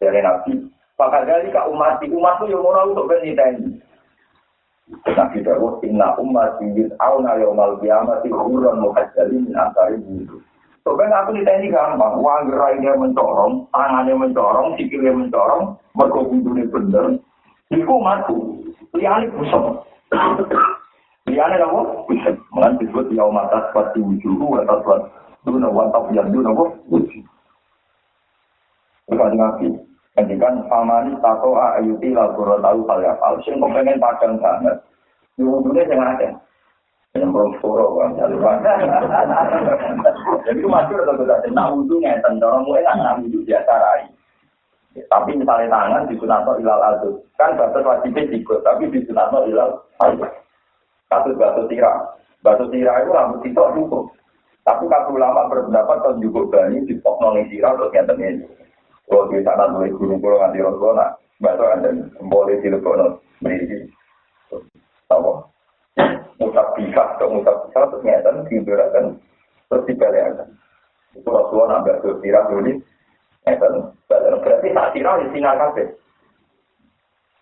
jaran nabi Maka dari kak umat, umat itu yang mau untuk bernita Nabi Dawud, inna umat biyut awna yawmal kiamati huran muhajjali min antari bulu. Soalnya aku ditanya gampang, uang gerainya mencorong, tangannya mencorong, sikilnya mencorong, bundune bener, iku matu, liane busuk. Liane apa? Busuk. Mengan disebut yaum atas pati wujuhu, atas pati duna wantap yang duna? Wujuh. Bukan ngaji. Kemudian famani tato ayuti lalu tahu hal yang hal. Sing pengen padang banget. Wudhunya yang ada. Yang belum soro kan. Jadi itu masih ada tidak. Nah wudhunya tentang mulai nah wudhu biasa rai. Tapi misalnya tangan di sunatno ilal adus. Kan batas wajibnya tiga. Tapi di sunatno ilal adus. Kasus batu tirak. Batu tirak itu rambut kita cukup. Tapi kalau ulama berpendapat kalau cukup bani di pok nongi tirak terus ini. Kalau di sana mulai gunung pulau nganti rokola, batu ada boleh dilebokno. Berisi. apa? Musab bisa atau musab bisa terus ngeten diibarakan terus dibalikan. Itu Rasulullah nambah ke sirah dulu ngeten berarti tak sirah di sinar kafe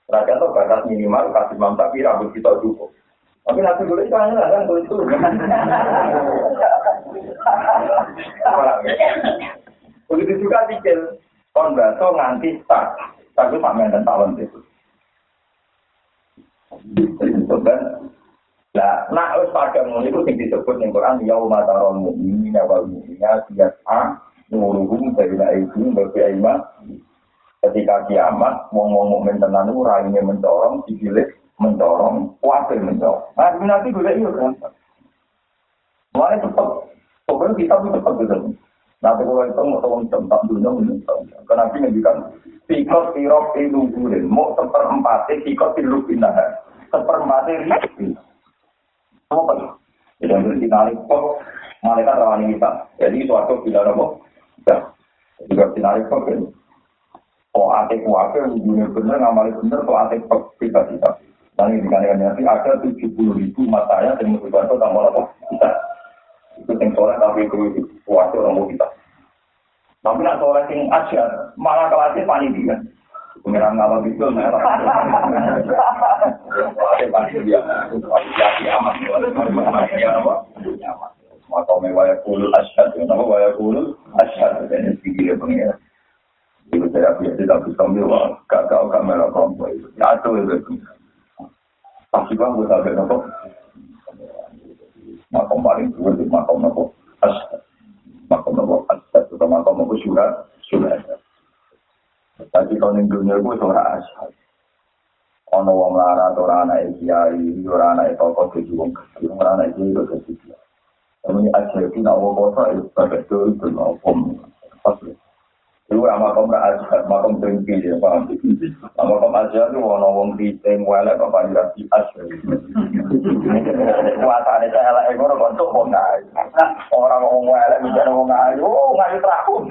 Raja tuh batas minimal kasih mam tapi rambut kita cukup. Tapi nanti dulu itu hanya kan tuh itu. Begitu juga pikir kon baso nganti tak, tapi pamer dan tahun itu. disebutkan Nah, nak padha ngono iku sing disebut ning Quran yauma taral mu'minina wal mu'minat yas'a nuruhum baina aydihim wa bi Ketika kiamat, wong-wong mukmin tenan itu raine mencorong, dipilih mencorong, kuatir mencorong. Nah, nanti gue iya kan. Mulai cepat. Pokoknya kita pun cepat gitu. Nanti kalau itu mau tahu tempat dunia menunjuk. Karena nanti ngendikan, sikot tirok itu gulen, mau seperempat, sikot tirok pindah. sepermati rizki. Apa itu? Jadi yang bersinari kok, malaikat rawani kita. Jadi suatu bila apa? Ya. Juga sinari kok ini. Kok ate kuake, hubungnya bener, ngamali bener, kok ate kok tiba-tiba. Dan ini dikandalkan nanti ada 70 ribu matanya yang menunjukkan itu tambah? Kita. Itu yang soalnya tapi itu kuake orang kita. Tapi nak soalnya yang aja, malah kelasnya panitia. Pengiran ngalah itu, merah. Maka mewaya kulul asyad, nama waya kulul asyad, dan ini pengira. Itu saya biasa tidak bisa ambil, gak kau kamera kompo itu. Ya itu. Pasti bang, gue tak ada Makom paling tua di makom nopo asyad. Makom nopo asyad, atau makom nopo surat, surat. Tapi kalau di dunia gue surat asyad. ana wong lara ora ana kiai ora ana toko dadi wong ora ana iki kok dadi Namanya aja itu nak mau kota itu pada itu itu makom. Pasti. Itu makom aja, makom tinggi ya paham. Makom aja itu mau ngomong di tengwala apa di aja. Kuasa ada saya lah, orang untuk mau ngai. Orang mau ngai, bicara mau ngai, oh ngai terakhir.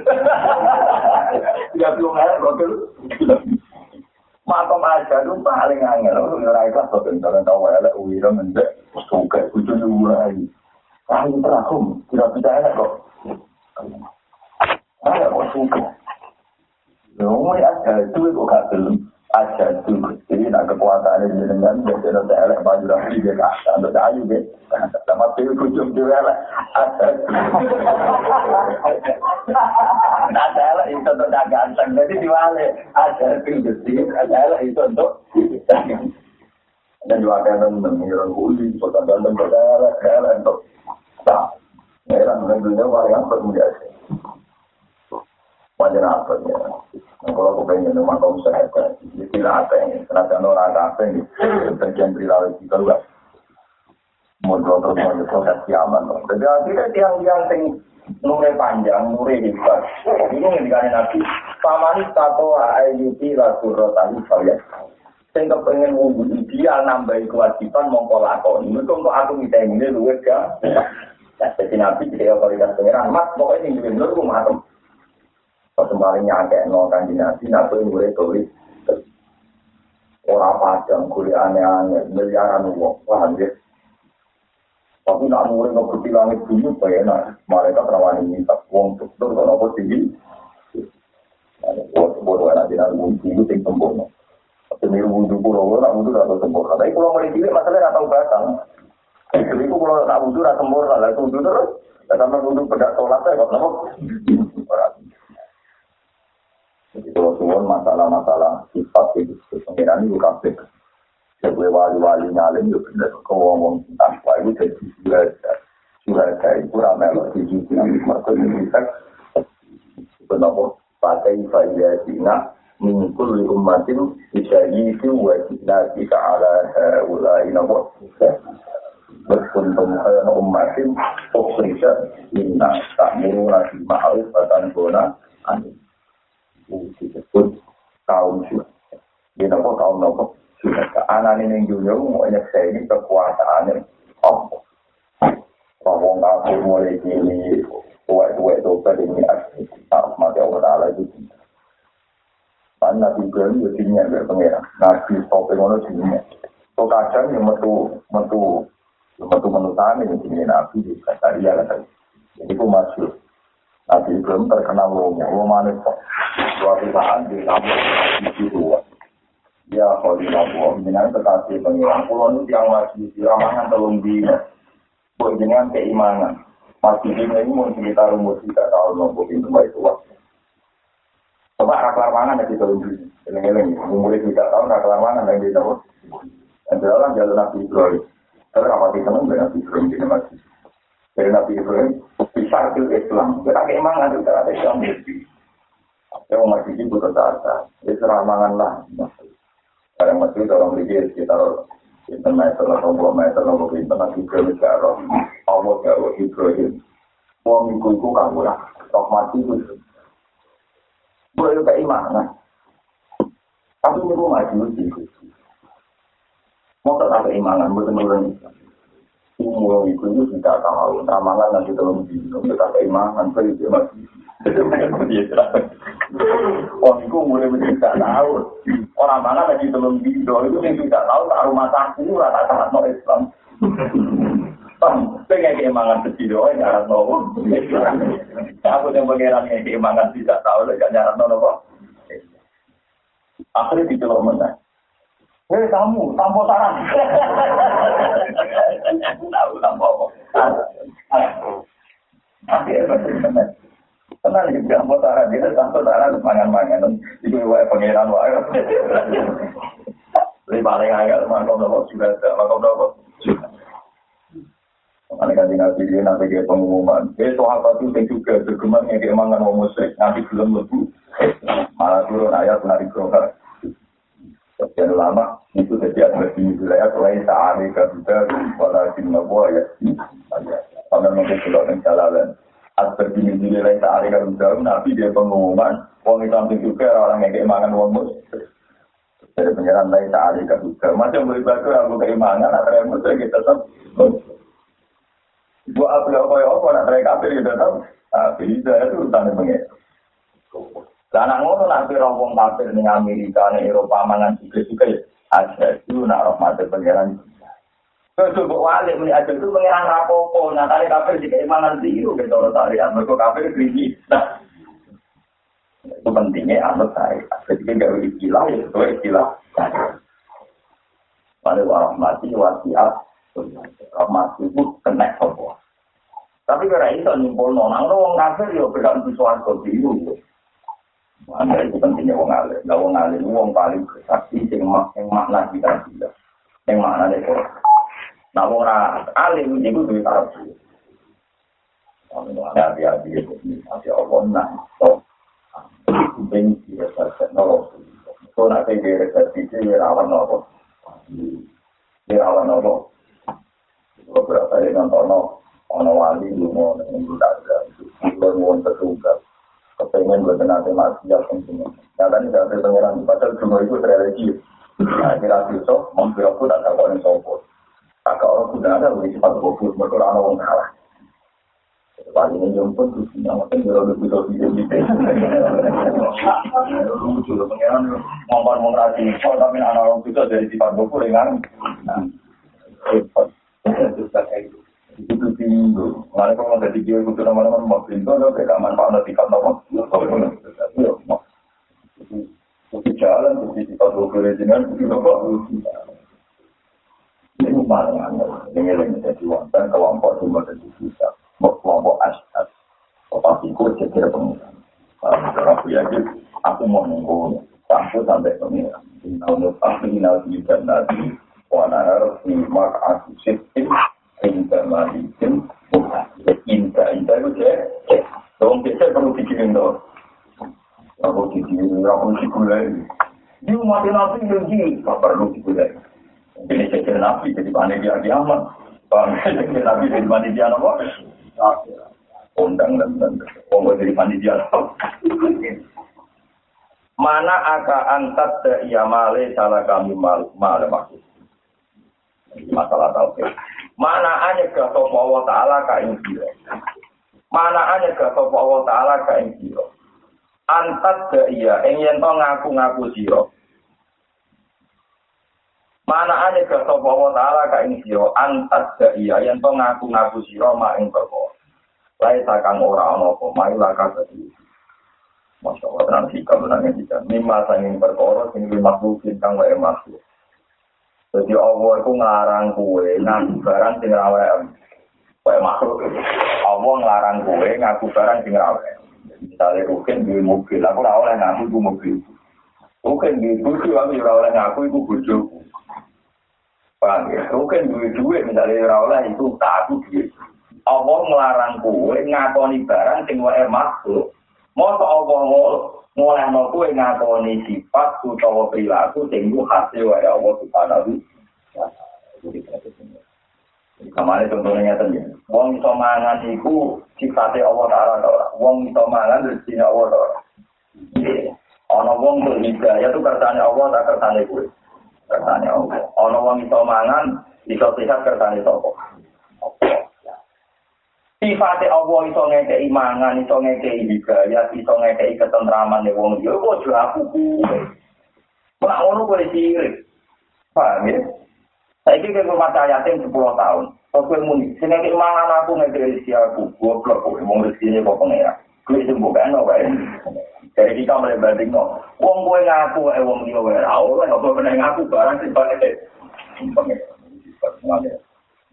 Tiga puluh ngai, betul. Makom aja itu paling angel. Orang itu atau bentar tahu ya, udah mendek, suka kucu dulu. Ayo terakum, tidak percaya kok. Saya kok suka. Aja itu gak belum aja itu. Jadi nak kekuasaan ini dengan biasanya saya elek baju rapi dia kata, untuk ayu deh. Sama pilih kucing dia elek. Aja. Saya elek itu untuk ganteng, jadi diwale. Aja itu jadi, aja elek itu untuk dan juga akan mengira kuli, kota ganteng berdarah, elek untuk Nah, era dunia varian bermudas. Wajar apa ya? Kalau aku pengen rumah kamu sehat, istilah apa ini? Serasa orang apa ini? Bagian perilaku kita juga. Mundur terus menuju proses kiamat. Jadi akhirnya tiang-tiang sing nure panjang, nure hebat. Ini yang dikatakan Nabi. Pamani tato ayuti lasu rotani kalian. Sing kepengen wudhu ideal nambahi kewajiban mongko lakoni. Mereka untuk aku minta ini luwes ya. Nah, jadi nabi jadi otoritas pengiran, mas pokoknya ini menurut matem. Persembalannya agak nol kan di nabi, nabi mulai tulis. Orang padang, kulit aneh-aneh, miliaran uang, paham ya? Tapi nak mulai ngeberti langit bumi, enak. Mereka perawan ini tak uang struktur, kalau apa tinggi. Wong sempurna nanti nanti wudhu itu yang sempurna. Miru wudhu pulau, nak wudhu atau sempurna. Tapi kalau mulai cilik masalahnya atau batang. Jadi itu kalau nak wudhu nak sempurna, itu wudhu terus. Sama wudhu pedak sholat ya, kok nama? Jadi kalau suwon masalah-masalah sifat itu, pengiran itu kafe. Sebagai wali-wali ngalim itu benar. Kau ngomong tanpa itu jadi surga. Surga itu ramai loh. Di sini mereka bisa kenapa pakai faya dina mingkul li ummatin bisa itu wajib kita ala ulai nabo berkuntum kaya ummatin ukhrija minna ta'muru nasi ma'arif batan gona anin disebut kaum syurga di nabo kaum nabo syurga anak ini yang dunia mau nyekseni kekuasaannya Allah Wong kafir mulai gini, tuwek-tuwek tobat ini asli. Tak mati Allah Ta'ala itu. Kan Nabi Ibrahim ya dinya ya pengira. Nabi Sopi ngono dinya. So kadang ya metu, metu, metu menutan ini dinya Nabi di Kataria kan. Jadi itu masuk. Nabi Ibrahim terkenal wongnya. Wong manis kok. Suatu saat di kampung di situ. Ya, kalau di kampung, ini kekasih pengira. Pulau ini yang lagi di ramangan telung di buat dengan keimanan. Masih ini ini mau sekitar umur tiga tahun nopo pintu baik tua. Coba raklar mana nanti kalau dulu. Eleng-eleng, umur tiga tahun raklar mana lagi tahu. Dan dalam jalan Nabi Ibrahim. Terus apa kita nunggu Nabi Ibrahim di masjid. Dari Nabi Ibrahim bisa ke Islam. Kita keimanan itu ada Islam. Ya umat ini butuh tata. Ya seramangan lah. Kadang masjid orang berikir sekitar Pinten meter, atau puluh meter, atau pinten lagi Ibrahim Jaro. Allah Jaro Ibrahim. Wong iku iku kamu lah. Tok mati itu. Boleh juga iman. Tapi ini gue ngaji uji. Mau tak ada imanan, betul betul Umur itu itu tidak tahu. Ramalan nanti dalam dino, kita imanan, saya itu masih. Wong iku mulai tidak tahu. Orang mana lagi belum video itu yang tidak tahu tak rumah taku rata sangat no Islam. Pengen keimangan kecil doang nyarat no. Aku yang pengiran yang keimangan tidak tahu gak nyarat no nopo. Akhirnya dicelok mana? Hei kamu, tampo saran. Tahu tampo apa? Akhirnya Tenang iki gak mau saran dia tanpa saran mangan-mangan itu wae pangeran wae. Lebih paling agak makom nopo juga ada makom nopo. Mana kan tinggal pilih nanti dia pengumuman. Eh soal satu yang juga bergema yang mangan mau musik nanti belum lebu. Malah turun ayat nari kroka. Sekian lama itu di wilayah selain saat ini kan juga pada di Nawa ya. Sampai mungkin sudah yang jalanan. Asbab ini dinilai tarik kan jauh, Nabi dia pengumuman, Islam itu juga orang yang keimangan wong muslim. Dari pengiran lain tarik kan juga. Macam beribadah aku keimangan, atau yang muslim kita tetap Buat apa apa ya apa nak mereka kafir kita tahu. Tapi itu itu tanda Karena ngono nanti rombong kafir nih Amerika nih Eropa mangan juga juga ya. Ada itu nak rahmat pengiran Kalau buat wali muni aja itu pengiran rapopo, nah tadi kafir jika imanan biru gitu orang tarian, mereka kafir kritis. Nah, itu pentingnya anut saya. Ketika gak boleh istilah, ya itu istilah. Pada warahmati wasiat, rahmati itu kena sopo. Tapi kira itu nyimpul nonang, wong kafir ya beda untuk suarga biru. Anda itu pentingnya wong alim. Nah wong alim, wong paling bersaksi, yang makna kita tidak. Yang makna itu. Nah, ora alim itu duwe tarbu. Hati-hati itu, masih Allah nak. So, ben dia saja nolok. So, nak kayak resepsi itu, rawan nolok. Rawan nolok. Beberapa kali nonton ono wali lungo ning ada kulo nuwun petugas kepengen gue nanti masih ya penting yang tadi saya pengiran padahal cuma itu religi nah kira kira mungkin aku tak tahu ini sopo Kakak orang sudah ada beri sifat fokus, mereka orang orang kalah. Paling ini jemput, yang penting kalau lebih bisa video gitu. Lucu loh, pengiran ngomong rajin, kok tapi anak orang juga dari sifat fokus dengan sifat. Itu tinggu. Mana kalau ada tiga itu nama-nama mau pintu, ada beda manfaat nanti kan nama. Itu jalan, itu sifat fokus dengan itu bagus. Ini paling aneh. Ini yang menjadi wonten kelompok cuma dari kita. Kelompok asas. Tetapiku jadi pengiran. Kalau aku yakin, aku mau nunggu sampai sampai pengiran. Tahun depan, ini juga nanti. Wana harus nyimak aku sistem. Inta malikin. Inta, inta itu cek. Dong kita perlu pikirin dong. Aku pikirin, aku pikirin. Dia mati nanti yang perlu pikirin. Ini cekir nabi jadi panitia kiamat. Cekir nabi jadi panitia apa? Undang dan dan. Onggo jadi panitia Mana aka antat iya male salah kami mal male maksud. Masalah tahu Mana aja ke sopo Allah Ta'ala ka injil. Mana aja ke sopo Allah Ta'ala ka injil. Antat iya, ingin to ngaku-ngaku siro. Mana aja ke sopo wa ta'ala ka ing siro antat ga iya yang to ngaku-ngaku siro ma ing perko. Lai takang ora ono ko mai laka tadi. Masya Allah, tenang sikap, tenang etika. Mima sanging perkara, sing makhluk kang wae makhluk. Jadi Allah itu ngarang kue, ngaku barang sing rawe. Wae makhluk. Allah ngarang kue, ngaku barang sing rawe. Misalnya Rukin di mobil, aku ora oleh ngaku itu mobil. Rukin di buju, aku ora oleh ngaku itu bujuku. Paham ya? Mungkin duit-duit misalnya rawlah itu tak aku duit. Allah ngelarang kue ngakoni barang sing wae makhluk. Masa Allah ngoleh no kue ngakoni sifat utawa perilaku sing ku hasil wae Allah subhanahu Kemarin contohnya nyata ya. Wong iso mangan iku sifatnya Allah Ta'ala ora. Wong iso mangan rezeki Allah ora. Ana wong tuh hidayah itu kertane Allah tak kertane kuwe. kersane Allah. Ana wong iso mangan, iso sehat kersane sapa? Sifate Allah iso ngekeki mangan, iso ngekeki hidayah, iso ngekeki ketentraman ning wong yo kok jo aku kuwe. Ora ono kowe sirik. Paham ya? Saiki ke rumah saya yatim 10 tahun. Kok muni, sing ngekeki mangan aku ngekeki rezeki aku, goblok kowe wong rezekine kok pengen. Kuwi sing bukan wae. Dari kita mulai banding no, wong gue ngaku, eh wong dia rau, lah nggak boleh ngaku barang sih pakai deh.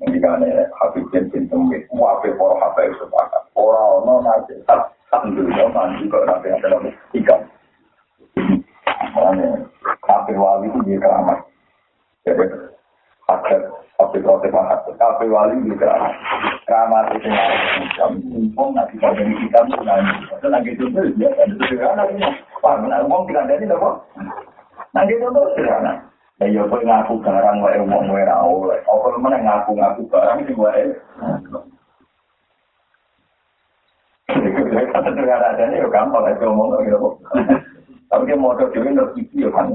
Ini ya, habis jentin tembik, wape poro HP sepakat, no nanti, dulu mandi kok nanti ada lagi ikan. Makanya, HP wali itu dia keramat. Jadi, akhir kalau kita hati, kafe wali di keramat. Keramat itu yang macam mumpung nanti pada kita nanti. Itu lagi itu tuh ya, itu sederhana uang tidak ada ini apa? Nanti itu tuh sederhana. Ya, ya, kau ngaku barang, wae uang wae rau, apa mana ngaku ngaku barang sih wae. Dengan adanya ya gampang aja ngomong gitu. Tapi dia mau dewe nggak video kan.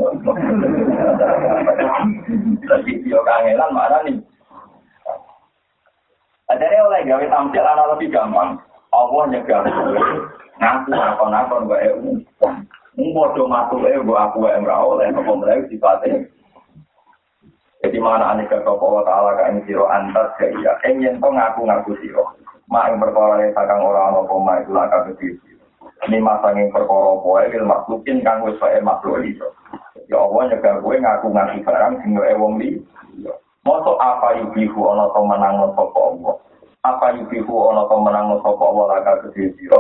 Video kangenan mana nih? Jadi oleh gawe tampil anak lebih gampang. Allah nyegah ngaku apa-apa mbak EU. Mbodo matu e mbok aku wae ora oleh apa mlebu sifate. Jadi mana ane ke kau taala ka ing sira antas ke iya. Enyen to ngaku-ngaku sira. Mak ing perkara kakang ora ana apa mak iku lak kabeh. Ini masangin perkara poe wil maklukin kang wis wae makhluk iki. Ya Allah nyegah kowe ngaku-ngaku barang sing wae wong li. Moto apa yubihu ana to menang sapa Allah. Apa yubihu ana to menang sapa Allah lak kabeh sira.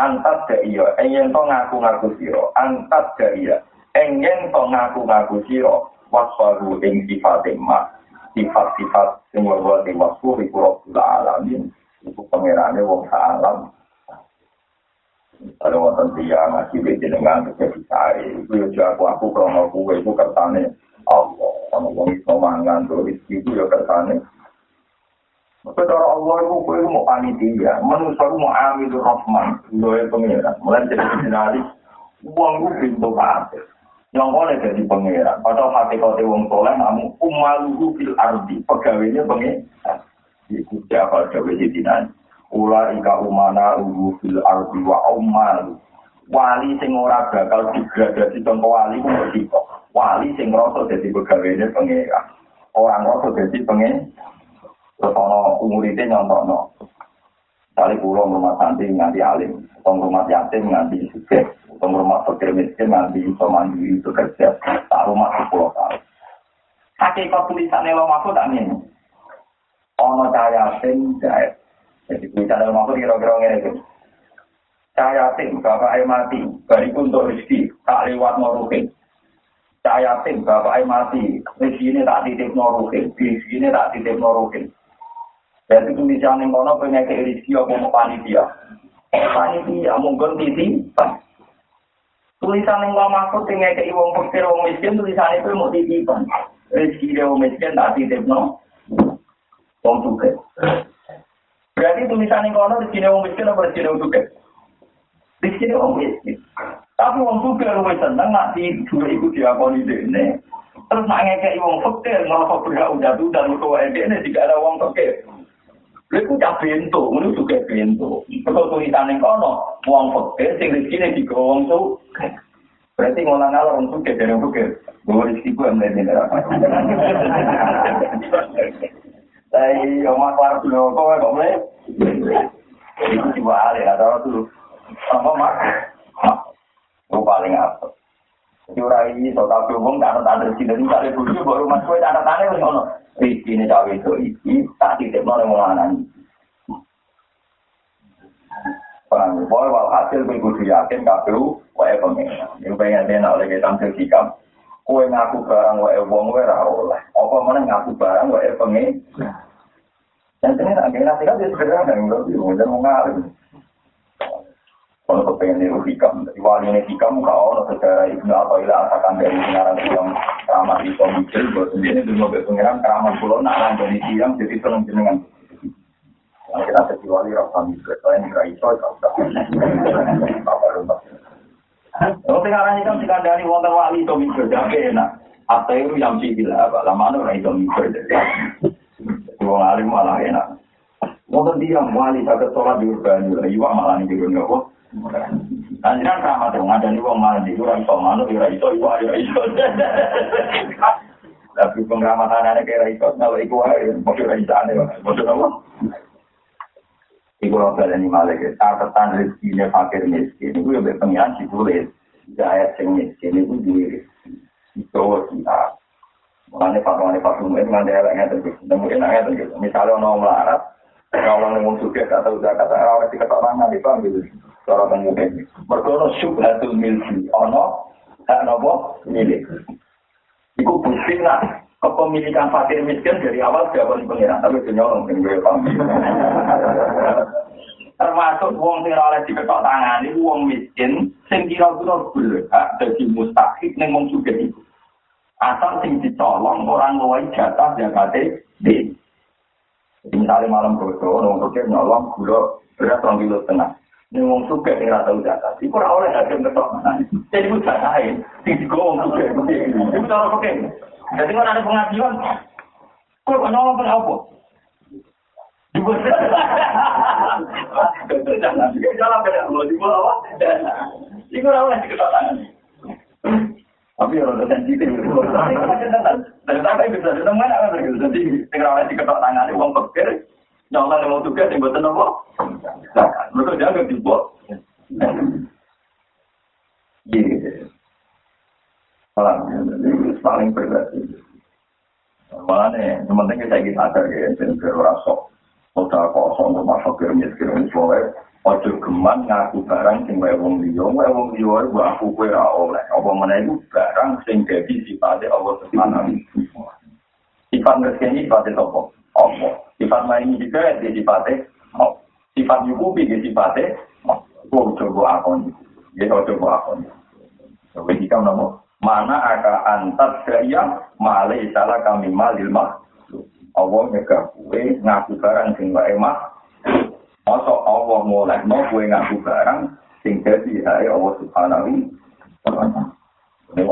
antat ga iya enyen to ngaku-ngaku sira antat ga iya enyen to ngaku-ngaku sira waswaru ing sifat ma sifat-sifat sing wae di wasfu iku rabbul alamin iku pangerane wong alam Ada wonten ngaji beda dengan kejadian saya. Itu ya aku aku krono kue itu kertane Allah. Kalau wong iso mangan tuh itu ya kertane Tapi cara Allah itu kue mau panitia, manusia itu mau ambil rahman, doa pengiran. Mulai jadi jurnalis, uang itu pintu kafir. Yang boleh jadi pengiran. Padahal hati kau wong soleh, namun umaluhu fil ardi, pegawainya pengiran. Itu siapa coba jadi nanti. Ula ika umana uhu fil ardi wa umalu. Wali sing ora bakal digradasi contoh wali ku Wali sing ngerasa jadi pegawainya pengiran. Orang ngerasa jadi pengiran. Terus ono umurite nyontokno. Kali pulau rumah santri nganti alim, atau rumah yatim nganti suke, atau rumah fakir miskin nganti iso mandiri itu kerja, tak rumah sepuluh tahun. Hakikat tulisannya lo mahfud tak ini. Ono cahaya yatim jahit. Jadi tulisannya lo mahfud kira-kira ngene Cahaya yatim, bapak air mati, bariku untuk rezeki, tak lewat noruhin. Cahaya yatim, bapak air mati, rezeki ini tak titip noruhin, rezeki ini tak titip noruhin. Jadi tulisan yang kono punya rezeki apa mau panitia. Panitia mungkin titipan. Tulisan yang lama aku punya ke iwang fakir wong miskin tulisan itu mau titipan. Rezeki dia wong miskin tak titip no. Wong suke. Berarti tulisan yang kono rezeki wong miskin apa rezeki wong suke? Rezeki wong miskin. Tapi wong suke lu seneng nak di dua iku diakoni dene. Terus nak ngekei wong fakir malah fakir udah tuh dan tua ini tidak ada wong fakir. Iku cah bento, ngono juga bento. Kok tulisan ning kono, wong fakir sing rezekine digawa wong suke. Berarti ngolah ngalah wong suke dari suke. Gue rezeki gue mulai di neraka. Tapi omah kelar dulu, kok kok mulai? Itu coba ada ada tuh. Apa mak? Gue paling apa? Jurai ini, so tapi umum tak ada rezeki dari kali dulu baru mas gue tak ada tanya ngono. Rizki ini cawe itu iki, tak titip nol yang mana nih. Paham, boy, wal hasil gue kudu yakin KPU, wae pengen. Yang pengen dia nak lagi tampil sikap. Kue ngaku barang wae wong wae ra oleh. Apa mana ngaku barang wae pengen. Dan ini kena sih kan dia sederhana, enggak sih, mau jangan ngalim. Kalau kepengen niru hikam, dari wali ini hikam, kau ono secara ibnu atau ilah asakan dari pengarang yang ramah di komikil, buat sendiri dulu mobil pengiran keramat pulau, nak lanjut siang, jadi seneng jenengan. Kalau kita jadi wali, rasa mikir, soalnya nggak iso, apa rumah. Kalau pengarang hikam, jika dari wonten wali itu mikir, jadi enak. Atau itu yang civil, apa lama orang itu mikir, jadi wong alim malah enak. Wonten dia wali saged sholat di urban, iwa malah nih di urban, Anjiran sama dong, ada nih wong mandi, ora iso manuk, ora iso iku, ora iso. Tapi pengramatan ada kayak iso, kalau iku ae, mesti ora iso ane, mesti apa? Iku ora berani malah ke, catatan rezekinya fakir miskin, iku ya pengiran ditulis, jaya sing miskin, iku duwe itu kita. Mulanya fatwa itu nggak ada yang ngerti, nemu enaknya tuh Misalnya orang melarat, kalau orang suka kata udah kata awet di kata tangan, itu gitu. cara mungkin. Mereka ono syubhatul milki, ono hak nopo milik. Iku bukti nak kepemilikan fakir miskin dari awal jawaban pengiran, tapi itu nyolong kan gue. Termasuk uang sing oleh diketok tangan itu uang miskin, sing kira-kira berhak jadi mustahik neng wong juga itu. Asal sing dicolong orang luai jatah jakate di. Misalnya malam bodoh, orang bodoh nyolong gula berat orang kilo tengah. Ini wong suka yang rata zakat. Iku ora oleh hakim ketok. Jadi iku jatahe sing digo wong suka. Iku cara oke. Jadi kan ada pengajian. Kok nolong pun apa? Ibu jangan jalan beda lo di bawah. Iku ora oleh diketok tangan. Tapi ya rada sensitif. Dan sampai bisa datang mana kan jadi tinggal oleh diketok tangan wong pikir nyolong mau tugas yang buatan apa? Mereka jangan dibuat. Iya. Malah, ini paling berat. Malah nih, yang penting kita ingin sadar ya, dan berasok. Kota kosong masuk ke miskin, soalnya ojo geman ngaku barang sing wae wong liya, wae wong liya iku aku kowe ora oleh. Apa meneh iku barang sing dadi sifate Allah Subhanahu wa taala. Sifat rezeki sifate sapa? Allah. Sifat lain juga di sifatnya mau. Sifat nyukupi di sifatnya mau. Kau coba akon. Ya kau coba akon. Coba kita nama. Mana akan antar gaya malai salah kami malil mah. Allah nyegah kue ngaku barang sing wae mah. Masa Allah mulai mau kue ngaku barang sing jadi hai Allah subhanahu wa ta'ala. Ini